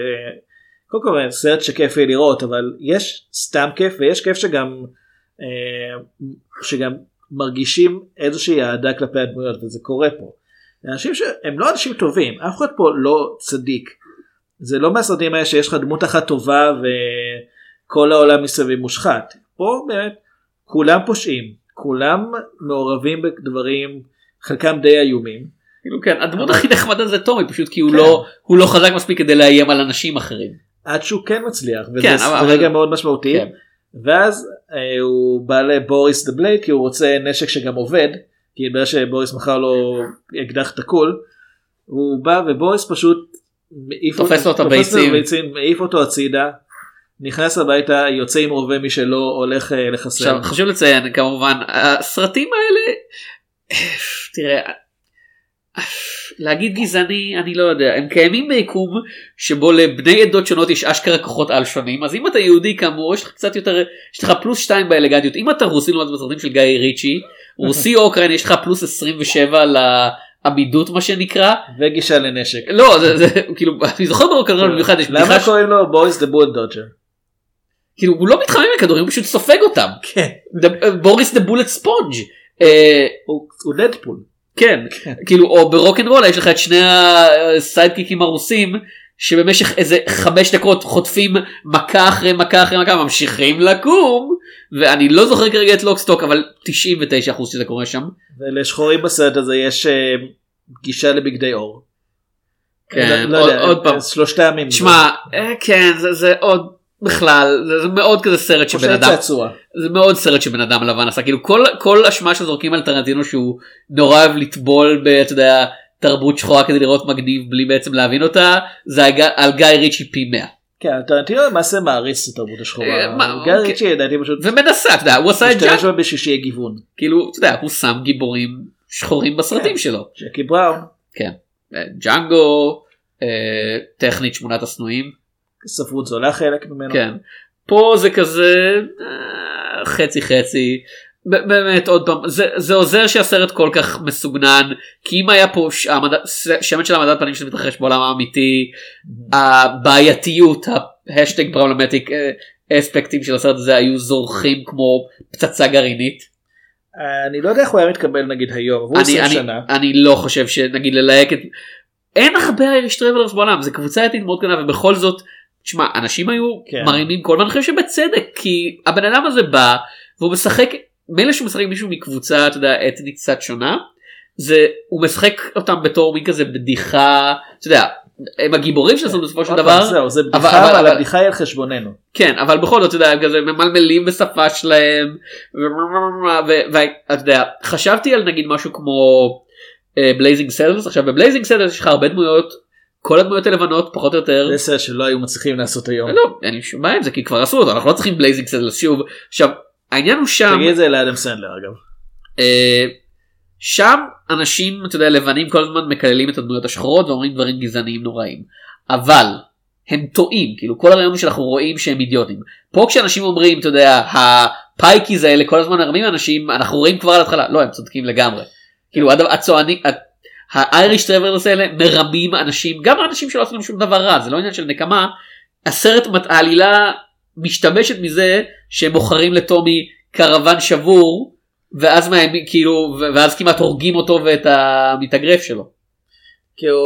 קודם כל סרט שכיף לי לראות אבל יש סתם כיף ויש כיף שגם אה, שגם מרגישים איזושהי אהדה כלפי הדמויות וזה קורה פה. אנשים שהם לא אנשים טובים אף אחד פה לא צדיק. זה לא מהסרטים האלה שיש לך דמות אחת טובה וכל העולם מסביב מושחת. פה באמת כולם פושעים כולם מעורבים בדברים חלקם די איומים. כאילו כן הדמות הכי נחמדה זה טומי פשוט כי הוא כן. לא הוא לא חזק מספיק כדי לאיים על אנשים אחרים. עד שהוא כן מצליח וזה כן, רגע מאוד משמעותי כן. ואז אה, הוא בא לבוריס דה בלייד כי הוא רוצה נשק שגם עובד כי בגלל שבוריס מכר לו אקדח תקול הוא בא ובוריס פשוט תופס לו את הביצים. מעיף אותו הצידה נכנס הביתה יוצא עם רובה משלו הולך אה, לחסל עכשיו חשוב לציין כמובן הסרטים האלה תראה להגיד גזעני אני לא יודע הם קיימים ביקום שבו לבני עדות שונות יש אשכרה כוחות על שונים אז אם אתה יהודי כאמור יש לך קצת יותר יש לך פלוס 2 באלגנטיות אם אתה רוסי לעומת בסרטים של גיא ריצ'י רוסי או אוקראיני יש לך פלוס 27 לעמידות מה שנקרא וגישה לנשק לא זה, זה כאילו אני זוכר באוקראיני במיוחד יש למה בדיחה ש- קוראים לו בוריס the Bullet Dodger? כאילו הוא לא מתחמם מכדורים הוא פשוט סופג אותם כן. בוריס the Bullet Sponge הוא דדפול. כן כאילו או ב RocknRolla יש לך את שני הסיידקיקים הרוסים שבמשך איזה חמש דקות חוטפים מכה אחרי מכה אחרי מכה ממשיכים לקום ואני לא זוכר כרגע את לוקסטוק אבל 99% שזה קורה שם. ולשחורים בסרט הזה יש אה, גישה לבגדי עור. כן, לא עוד, יודע, עוד פעם. שלושת הימים. תשמע, אה, כן, זה, זה עוד, בכלל, זה, זה מאוד כזה סרט שבן אדם, צעצוע. זה מאוד סרט שבן אדם לבן עשה, כאילו כל, כל אשמה שזורקים על טרנטינו שהוא נורא אוהב לטבול, ב, אתה יודע, תרבות שחורה כדי לראות מגניב בלי בעצם להבין אותה, זה על, גיא- ריצ'י פי 100. כן, טרנטינו למעשה מעריץ את התרבות השחורה. אה, גיא אוקיי. ריצ'י לדעתי פשוט ומנסה, אתה יודע, הוא עשה את משתמש בה בשביל שיהיה גיוון. כאילו, אתה יודע, הוא שם גיבורים שחורים בסרטים שלו. ג'קי בראון, כן. אה, ג'אנגו, אה, טכנית שמונת השנואים. ספרות זולה חלק ממנו. כן. פה זה כזה חצי חצי. באמת עוד פעם זה, זה עוזר שהסרט כל כך מסוגנן כי אם היה פה ס- שמן של המדד פנים שמתרחש בעולם האמיתי הבעייתיות ה hashtag problematic אספקטים של הסרט הזה היו זורחים כמו פצצה גרעינית. אני לא יודע איך הוא היה מתקבל נגיד היום, עברו אני, 20 אני, שנה. אני לא חושב שנגיד ללהק את אין הרבה Irish Travellers בעולם זה קבוצה אתית מאוד קטנה ובכל זאת תשמע אנשים היו כן. מרימים קול ואני חושב שבצדק כי הבן אדם הזה בא והוא משחק מילא שהוא משחק מישהו מקבוצה אתה יודע אתנית קצת שונה זה הוא משחק אותם בתור מין כזה בדיחה אתה יודע הם הגיבורים של הסרט בסופו של דבר זהו, זה בדיחה אבל- הבדיחה היא על חשבוננו. כן אבל בכל זאת אתה יודע הם כזה ממלמלים בשפה שלהם ואתה יודע חשבתי על נגיד משהו כמו Blazing Saddles עכשיו ב Blazing Saddles יש לך הרבה דמויות כל הדמויות הלבנות פחות או יותר זה שלא היו מצליחים לעשות היום. לא אין לי שום בעיה עם זה כי כבר עשו אותו אנחנו לא צריכים Blazing Saddles שוב עכשיו העניין הוא שם תגיד את זה לאדם סנדלר אגב. אה, שם אנשים אתה יודע לבנים כל הזמן מקללים את הדמויות השחורות ואומרים דברים גזעניים נוראים אבל הם טועים כאילו כל הרעיון שאנחנו רואים שהם אידיוטים פה כשאנשים אומרים אתה יודע ה Pikeys האלה כל הזמן מרמים אנשים אנחנו רואים כבר על ההתחלה לא הם צודקים לגמרי כאילו הצוענים. ה Irish Travellers האלה מרמים אנשים גם אנשים שלא עשו להם שום דבר רע זה לא עניין של נקמה הסרט העלילה משתמשת מזה שהם מוכרים לטומי קרוון שבור ואז מה, כאילו ואז כמעט הורגים אותו ואת המתאגרף שלו. כאילו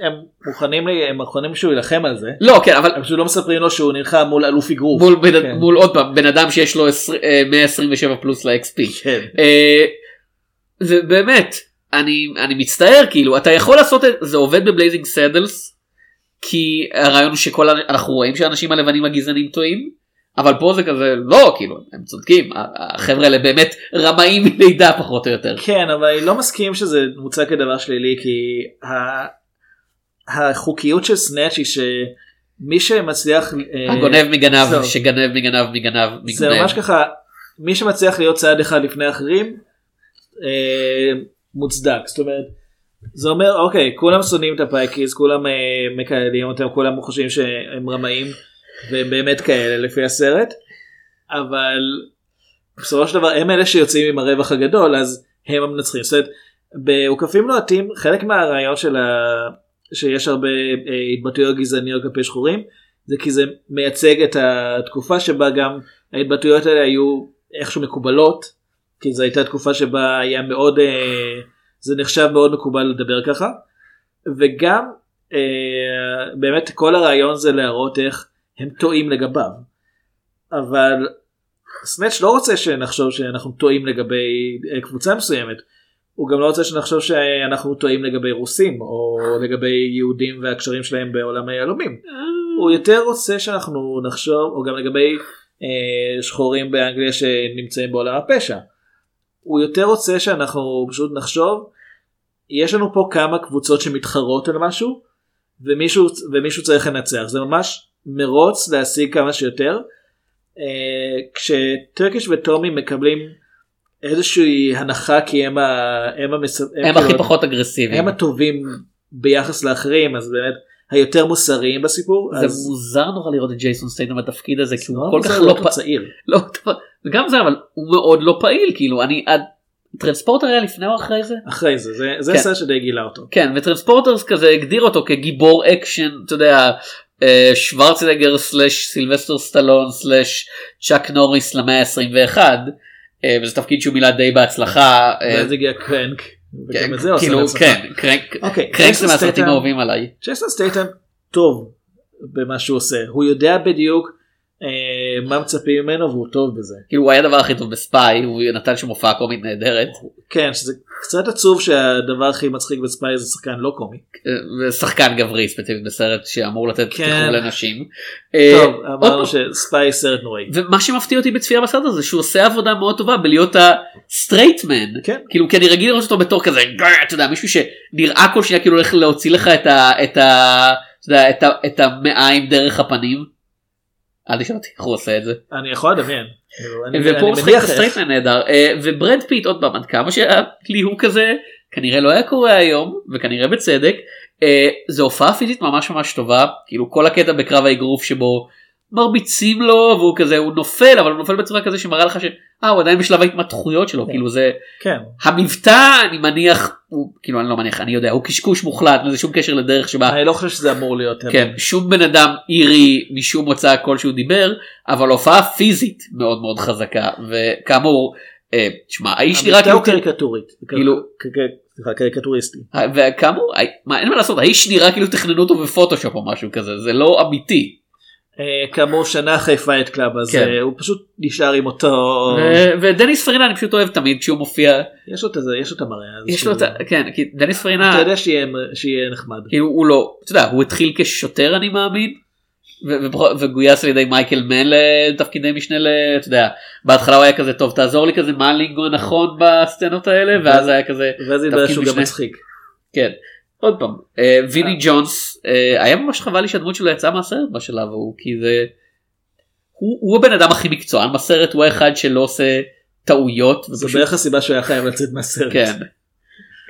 הם מוכנים לי- הם מוכנים שהוא יילחם על זה. לא כן אבל הם פשוט לא מספרים לו שהוא נלחם מול אלוף אגרוף. מול, בן, כן. מול עוד פעם בן אדם שיש לו 20, אה, 127 פלוס ל-XP. כן. אה, ובאמת אני אני מצטער כאילו אתה יכול לעשות את זה עובד ב Blazing Saddles כי הרעיון הוא שכל אנחנו רואים שהאנשים הלבנים הגזענים טועים אבל פה זה כזה לא כאילו הם צודקים החבר'ה האלה באמת רמאים מלידה פחות או יותר. כן אבל אני לא מסכים שזה מוצג כדבר שלילי כי ה- החוקיות של סנאצ' היא שמי שמצליח אה, הגונב מגנב זהו. שגנב מגנב מגנב זה מגונב. ממש ככה מי שמצליח להיות צעד אחד לפני אחרים אה, מוצדק זאת אומרת זה אומר אוקיי כולם שונאים את ה Pikeys כולם אה, אותם כולם חושבים שהם רמאים והם באמת כאלה לפי הסרט אבל בסופו של דבר הם אלה שיוצאים עם הרווח הגדול אז הם המנצחים. זאת אומרת באוכפים לוהטים חלק מהרעיון של ה... שיש הרבה אה, התבטאויות גזעניות כלפי שחורים זה כי זה מייצג את התקופה שבה גם ההתבטאויות האלה היו איכשהו מקובלות כי זו הייתה תקופה שבה היה מאוד אה, זה נחשב מאוד מקובל לדבר ככה וגם אה, באמת כל הרעיון זה להראות איך הם טועים לגביו אבל סנאצ' לא רוצה שנחשוב שאנחנו טועים לגבי אה, קבוצה מסוימת הוא גם לא רוצה שנחשוב שאנחנו טועים לגבי רוסים או לגבי יהודים והקשרים שלהם בעולם היהלומים. הוא יותר רוצה שאנחנו נחשוב או גם לגבי אה, שחורים באנגליה שנמצאים בעולם הפשע. הוא יותר רוצה שאנחנו פשוט נחשוב יש לנו פה כמה קבוצות שמתחרות על משהו ומישהו ומישהו צריך לנצח זה ממש מרוץ להשיג כמה שיותר. אה, כשטרקיש וטומי מקבלים איזושהי הנחה כי הם, ה, הם, המס... הם הכי פחות אגרסיביים. הם הטובים ביחס לאחרים אז באמת היותר מוסריים בסיפור. זה אז... מוזר נורא לראות את ג'ייסון סטייטם בתפקיד הזה כי הוא כל כך לא פעיל. לא, גם זה אבל הוא מאוד לא פעיל כאילו אני עד Transporter היה לפני או אחרי זה? אחרי זה זה, זה כן. הסרט שדי גילה אותו. כן ו Transporter כזה הגדיר אותו כגיבור אקשן אתה יודע אה, שוורצנגר slash סילבסטר סטלון slash צ'אק נוריס למאה ה-21 אה, וזה תפקיד שהוא מילא די בהצלחה. אה, ואז הגיע Crank. וגם את זה עושה כאילו. כן Crank זה מהסרטים האהובים עליי. ג'ייסון סטייטם טוב במה שהוא עושה הוא יודע בדיוק מה מצפים ממנו והוא טוב בזה. כאילו הוא היה הדבר הכי טוב ב Spy הוא נתן שם הופעה קומית נהדרת. כן שזה קצת עצוב שהדבר הכי מצחיק ב Spy זה שחקן לא קומי. ושחקן גברי ספציפית בסרט שאמור לתת. תיחום לנשים. טוב אה, עוד אמרנו ש Spy סרט נוראי. ומה שמפתיע אותי בצפייה בסרט הזה שהוא עושה עבודה מאוד טובה בלהיות ה straight man כן. כאילו כי אני רגיל לראות אותו בתור כזה אתה יודע מישהו שנראה כל שנייה כאילו הולך להוציא לך את ה... את, ה, את המעיים דרך הפנים. אל תשאל אותי איך הוא עושה את זה. אני יכול לדמיין. ופה הוא משחק. ה straight man נהדר אה, וברד פיט עוד פעם עד כמה שהליהוק כזה כנראה לא היה קורה היום וכנראה בצדק אה, זו הופעה פיזית ממש ממש טובה כאילו כל הקטע בקרב האגרוף שבו מרביצים לו והוא כזה הוא נופל אבל הוא נופל בצורה כזה שמראה לך שהוא עדיין בשלב ההתמתחויות שלו כאילו זה כן. המבטא אני מניח הוא כאילו אני לא מניח אני יודע הוא קשקוש מוחלט אין לזה שום קשר לדרך שבה אני לא חושב שזה אמור להיות. כן שום בן אדם אירי משום מוצא כלשהו דיבר אבל הופעה פיזית מאוד מאוד חזקה וכאמור אה, תשמע האיש נראה המבטא כאילו הוא קריקטורית. כאילו- סליחה, קריקטוריסטי. וכאמור אין מה לעשות האיש נראה כאילו תכננו אותו בפוטושופ או משהו כזה זה לא אמיתי אה, כאמור שנה אחרי Fight Club אז כן. אה, הוא פשוט נשאר עם אותו. ו- ודניס פארינה אני פשוט אוהב תמיד כשהוא מופיע יש לו את זה יש לו את המראה. יש לו את שהוא- ה... כן כי דניס פארינה אתה יודע שיהיה שיהיה נחמד. כאילו הוא לא אתה יודע הוא התחיל כשוטר אני מאמין ו- ו- וגויס על ידי מייקל מן לתפקידי משנה ל... אתה יודע, בהתחלה הוא היה כזה טוב תעזור לי כזה מה ה lingo הנכון בסצנות האלה ואז היה כזה ואז התברר שהוא גם. מצחיק. כן. עוד פעם, אה, ויני ג'ונס, אה, היה ממש חבל לי שהדמות שלו יצאה מהסרט בשלב ההוא, כי זה... הוא, הוא הבן אדם הכי מקצוען בסרט, הוא האחד שלא עושה טעויות. ופשוט- בערך הסיבה שהוא היה חייב לצאת מהסרט. כן.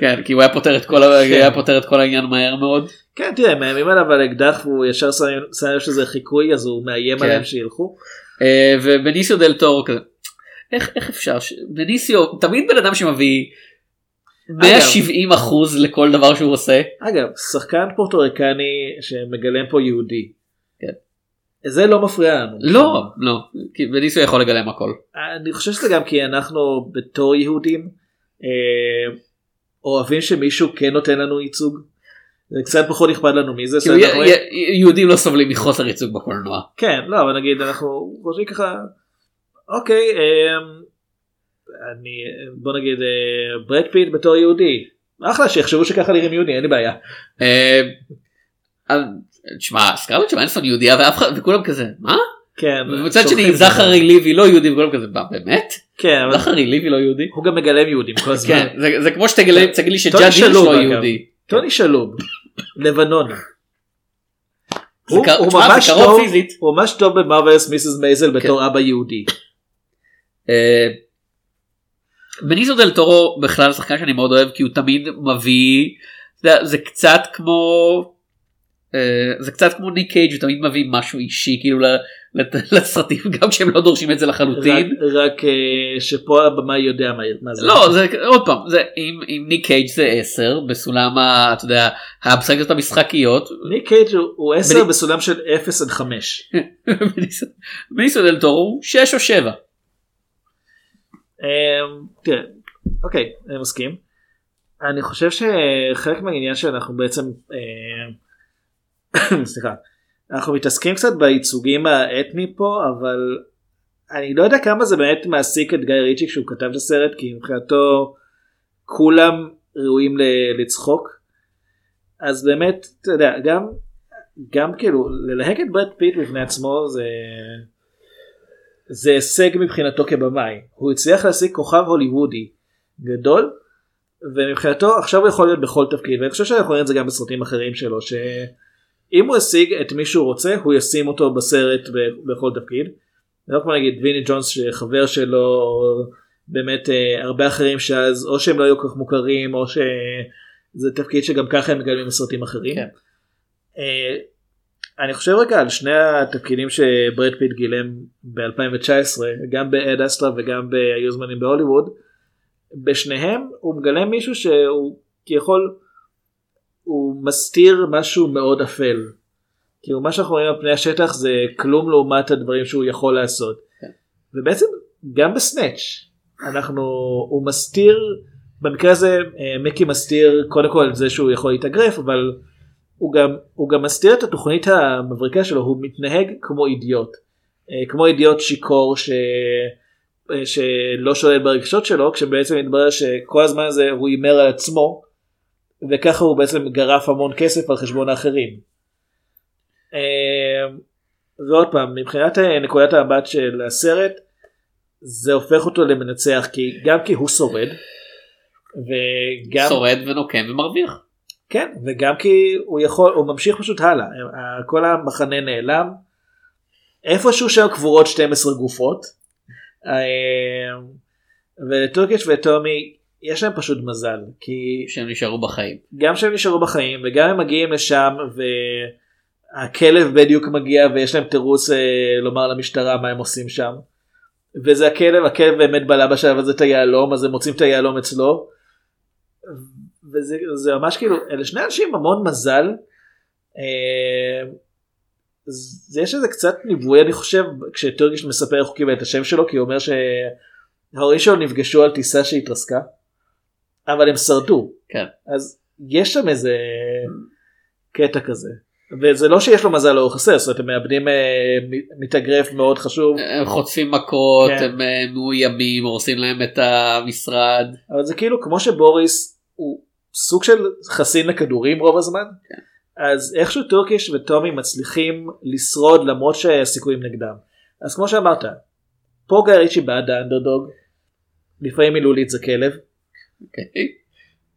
כן, כי הוא היה פותר את כל, ה... היה פותר את כל העניין מהר מאוד. כן תראה מאיימים עליו על אקדח והוא ישר שם לב שזה חיקוי אז הוא מאיים כן. עליהם שילכו. אה, ובניסיו דל טורו כזה, איך, איך אפשר, ש... בניסיו תמיד בן אדם שמביא 170 אחוז לכל דבר שהוא עושה. אגב שחקן פורטוריקני שמגלם פה יהודי. כן. זה לא מפריע לנו. לא, לא, כי בניסיו יכול לגלם הכל. אני חושב שזה גם כי אנחנו בתור יהודים אה, אוהבים שמישהו כן נותן לנו ייצוג. זה קצת פחות אכפת לנו מזה. כאילו, י- יהודים לא סובלים מחוסר ייצוג בקולנוע. כן לא אבל נגיד אנחנו חושבים ככה אוקיי אמ, אני בוא נגיד אה, ברד פיט בתור יהודי אחלה שיחשבו שככה נראים יהודי אין לי בעיה. אה, אז, תשמע סקרלט שמנסון יהודייה ואף אחד וכולם כזה מה? כן. שולחים שני זה. זכרי ליוי לא יהודי וכולם כזה מה באמת? כן זכרי ליוי לא יהודי? הוא גם מגלם יהודים כל הזמן. כן זה- זה כמו שתגלה תגיד לי טוני שג'אד הירש לא. יהודי. טוני שלום לבנוני. זה הוא ממש טוב-. הוא ממש טוב מיסס מייזל בתור אבא יהודי. בניסו דל טורו בכלל שחקן שאני מאוד אוהב כי הוא תמיד מביא יודע, זה קצת כמו אה, זה קצת כמו ניק קייג' הוא תמיד מביא משהו אישי כאילו לסרטים גם כשהם לא דורשים את זה רק- לחלוטין. רק אה, שפה הבמאי יודע מה- מה זה. לא זה עוד פעם זה אם, אם ניק קייג' זה 10 בסולם ה- אתה יודע הפסקות המשחקיות ניק קייג' הוא- הוא 10 בני- בסולם של 0 עד 5. בניסו- בניסו דל טורו הוא 6 או 7. אמ, תראה, אוקיי, אני מסכים. אני חושב שחלק מהעניין שאנחנו בעצם, אה, סליחה, אנחנו מתעסקים קצת בייצוגים האתני פה, אבל אני לא יודע כמה זה באמת מעסיק את גיא ריצ'י כשהוא כתב את הסרט, כי מבחינתו כולם ראויים לצחוק. אז באמת, אתה יודע, גם, גם כאילו, ללהק את ברד פיט בפני עצמו זה... זה הישג מבחינתו כבמאי. הוא הצליח להשיג כוכב הוליוודי גדול, ומבחינתו עכשיו הוא יכול להיות בכל תפקיד, ואני חושב שאנחנו רואים את זה גם בסרטים אחרים שלו, שאם הוא השיג את מי שהוא רוצה, הוא ישים אותו בסרט בכל תפקיד. לא כמו נגיד ויני ג'ונס שחבר שלו, או באמת אה, הרבה אחרים שאז או שהם לא היו כל כך מוכרים, או שזה תפקיד שגם ככה הם מגלמים בסרטים אחרים. כן. אה, אני חושב רגע על שני התפקידים שברד פיט גילם ב-2019 גם ב Ad Astra וגם בהיו זמנים בהוליווד בשניהם הוא מגלם מישהו שהוא כביכול הוא מסתיר משהו מאוד אפל. כאילו מה שאנחנו רואים על פני השטח זה כלום לעומת הדברים שהוא יכול לעשות. ובעצם גם ב Snatch אנחנו הוא מסתיר במקרה הזה אה, מיקי מסתיר קודם כל את זה שהוא יכול להתאגרף אבל הוא גם, הוא גם מסתיר את התוכנית המבריקה שלו, הוא מתנהג כמו אידיוט. אה, כמו אידיוט שיכור ש... אה, שלא שולט ברגשות שלו, כשבעצם מתברר שכל הזמן הזה הוא הימר על עצמו, וככה הוא בעצם גרף המון כסף על חשבון האחרים. אה, ועוד פעם, מבחינת נקודת המבט של הסרט, זה הופך אותו למנצח, כי גם כי הוא שורד, וגם... שורד ונוקם ומרוויח. כן, וגם כי הוא יכול, הוא ממשיך פשוט הלאה, כל המחנה נעלם, איפשהו שם קבורות 12 גופות, אה, ולטורקיש וטומי יש להם פשוט מזל, כי שהם נשארו בחיים. גם שהם נשארו בחיים וגם הם מגיעים לשם והכלב בדיוק מגיע ויש להם תירוץ אה, לומר למשטרה מה הם עושים שם. וזה הכלב, הכלב באמת בלע בשלב הזה את היהלום אז הם מוצאים את היהלום אצלו. וזה זה ממש כאילו אלה שני אנשים המון מזל. אה, יש איזה קצת ניבוי אני חושב כשטורגיש מספר איך הוא קיבל את השם שלו כי הוא אומר שההורים שלו נפגשו על טיסה שהתרסקה. אבל הם שרדו. כן. אז יש שם איזה קטע כזה. וזה לא שיש לו מזל לאורך הסרט, זאת אומרת הם מאבדים אה, מתאגרף מאוד חשוב. הם חוטפים מכות, כן. הם אה, מאוימים, הורסים להם את המשרד. אבל זה כאילו כמו שבוריס הוא סוג של חסין לכדורים רוב הזמן. כן. אז איכשהו טורקיש וטומי מצליחים לשרוד למרות שהסיכויים נגדם. אז כמו שאמרת, פה גיא ריצ'י בעד האנדרדוג, לפעמים מילולית זה כלב, אוקיי.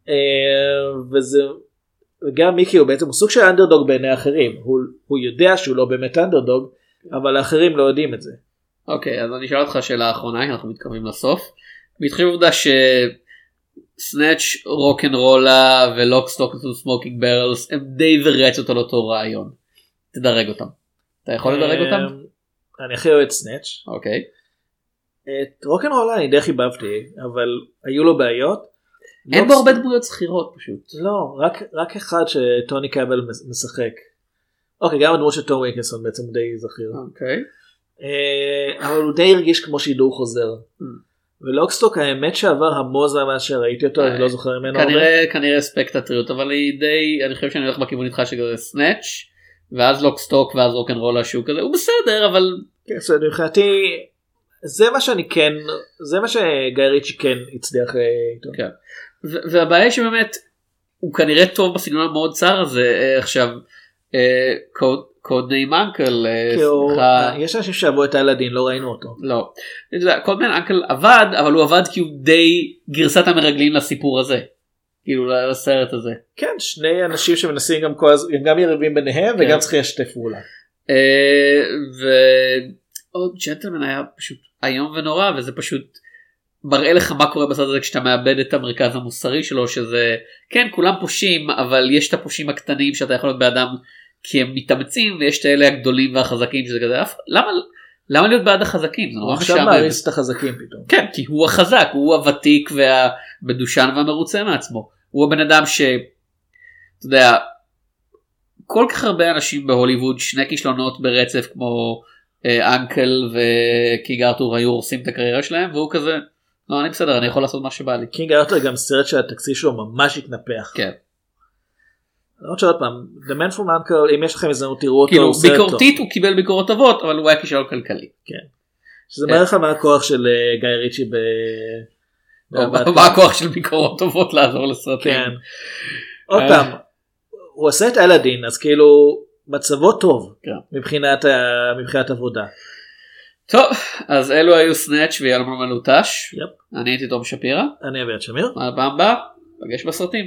אה, וזה, וגם מיקי הוא בעצם הוא סוג של אנדרדוג בעיני האחרים, הוא, הוא יודע שהוא לא באמת אנדרדוג, אבל האחרים לא יודעים את זה. אוקיי אז אני אשאל אותך שאלה אחרונה אנחנו מתקרבים לסוף. בהתחיל עובדה שסנאצ' רוקנרולה ולוקסטוק וסמוקינג ברלס הם די ורסיות על אותו רעיון. תדרג אותם. אתה יכול לדרג אותם? אה, אני הכי אוהב את Snatch. אוקיי. את RocknRolla אני די חיבבתי, אבל היו לו בעיות. אין בו הרבה דמויות זכירות פשוט. לא, רק, רק אחד שטובי קאבל מש- משחק. אוקיי, גם הדמות של טום וינקנסון בעצם די זכיר. אוקיי. אה, אבל הוא די הרגיש כמו שידור חוזר. ולוקסטוק האמת שעבר המון זמן מאז שראיתי אותו, אני לא זוכר ממנו. כנראה כנראה ספקטטריות אבל היא די אני חושב שאני הולך בכיוון איתך שכזה סנאץ' ואז לוקסטוק ואז רוקנרולה שהוא כזה הוא בסדר אבל כן, מבחינתי זה מה שאני כן, זה מה שגיא ריצ'י כן הצליח אה, איתו. כן. והבעיה שבאמת הוא כנראה טוב בסגנון המאוד צר הזה אה, עכשיו קוד ניים אנקל יש אנשים שאהבו את אלאדין, לא ראינו אותו. לא. קוד ניים אנקל עבד אבל הוא עבד כי הוא די גרסת המרגלים לסיפור הזה. כאילו לסרט הזה. כן, שני אנשים שמנסים גם כל הזמן, הם גם יריבים ביניהם כן. וגם צריכים לשתף פעולה. אה, ועוד ג'נטלמן היה פשוט איום ונורא וזה פשוט מראה לך מה קורה בצד הזה כשאתה מאבד את המרכז המוסרי שלו שזה כן כולם פושעים אבל יש את הפושעים הקטנים שאתה יכול להיות באדם כי הם מתאמצים ויש את האלה הגדולים והחזקים שזה כזה אף למה למה להיות בעד החזקים זה נורא עכשיו משעמם. מעריץ את החזקים פתאום. כן כי הוא החזק הוא הוותיק והמדושן והמרוצה מעצמו הוא הבן אדם ש... אתה יודע כל כך הרבה אנשים בהוליווד שני כישלונות ברצף כמו אה, Uncle ו King Arthur היו הורסים את הקריירה שלהם והוא כזה לא אני בסדר אני יכול לעשות מה שבא לי. King Arthur גם סרט שהתקציב שלו ממש התנפח. כן. למרות שעוד פעם, The Man From Uncle, אם יש לכם הזדמנות תראו אותו, כאילו. ביקורתית הוא קיבל ביקורות טובות אבל הוא היה כישלון כלכלי. כן. שזה מראה לך מה הכוח של אה, גיא ריצ'י ב... מה הכוח של ביקורות טובות לעזור לסרטים. כן. עוד אה. פעם, הוא עושה את אלאדין, אז כאילו מצבו טוב כן. מבחינת עבודה. טוב אז אלו היו סנאץ' ויאלמן מלוטש. אני הייתי תום שפירא. אני אביעד שמיר. בפעם הבאה פגש בסרטים.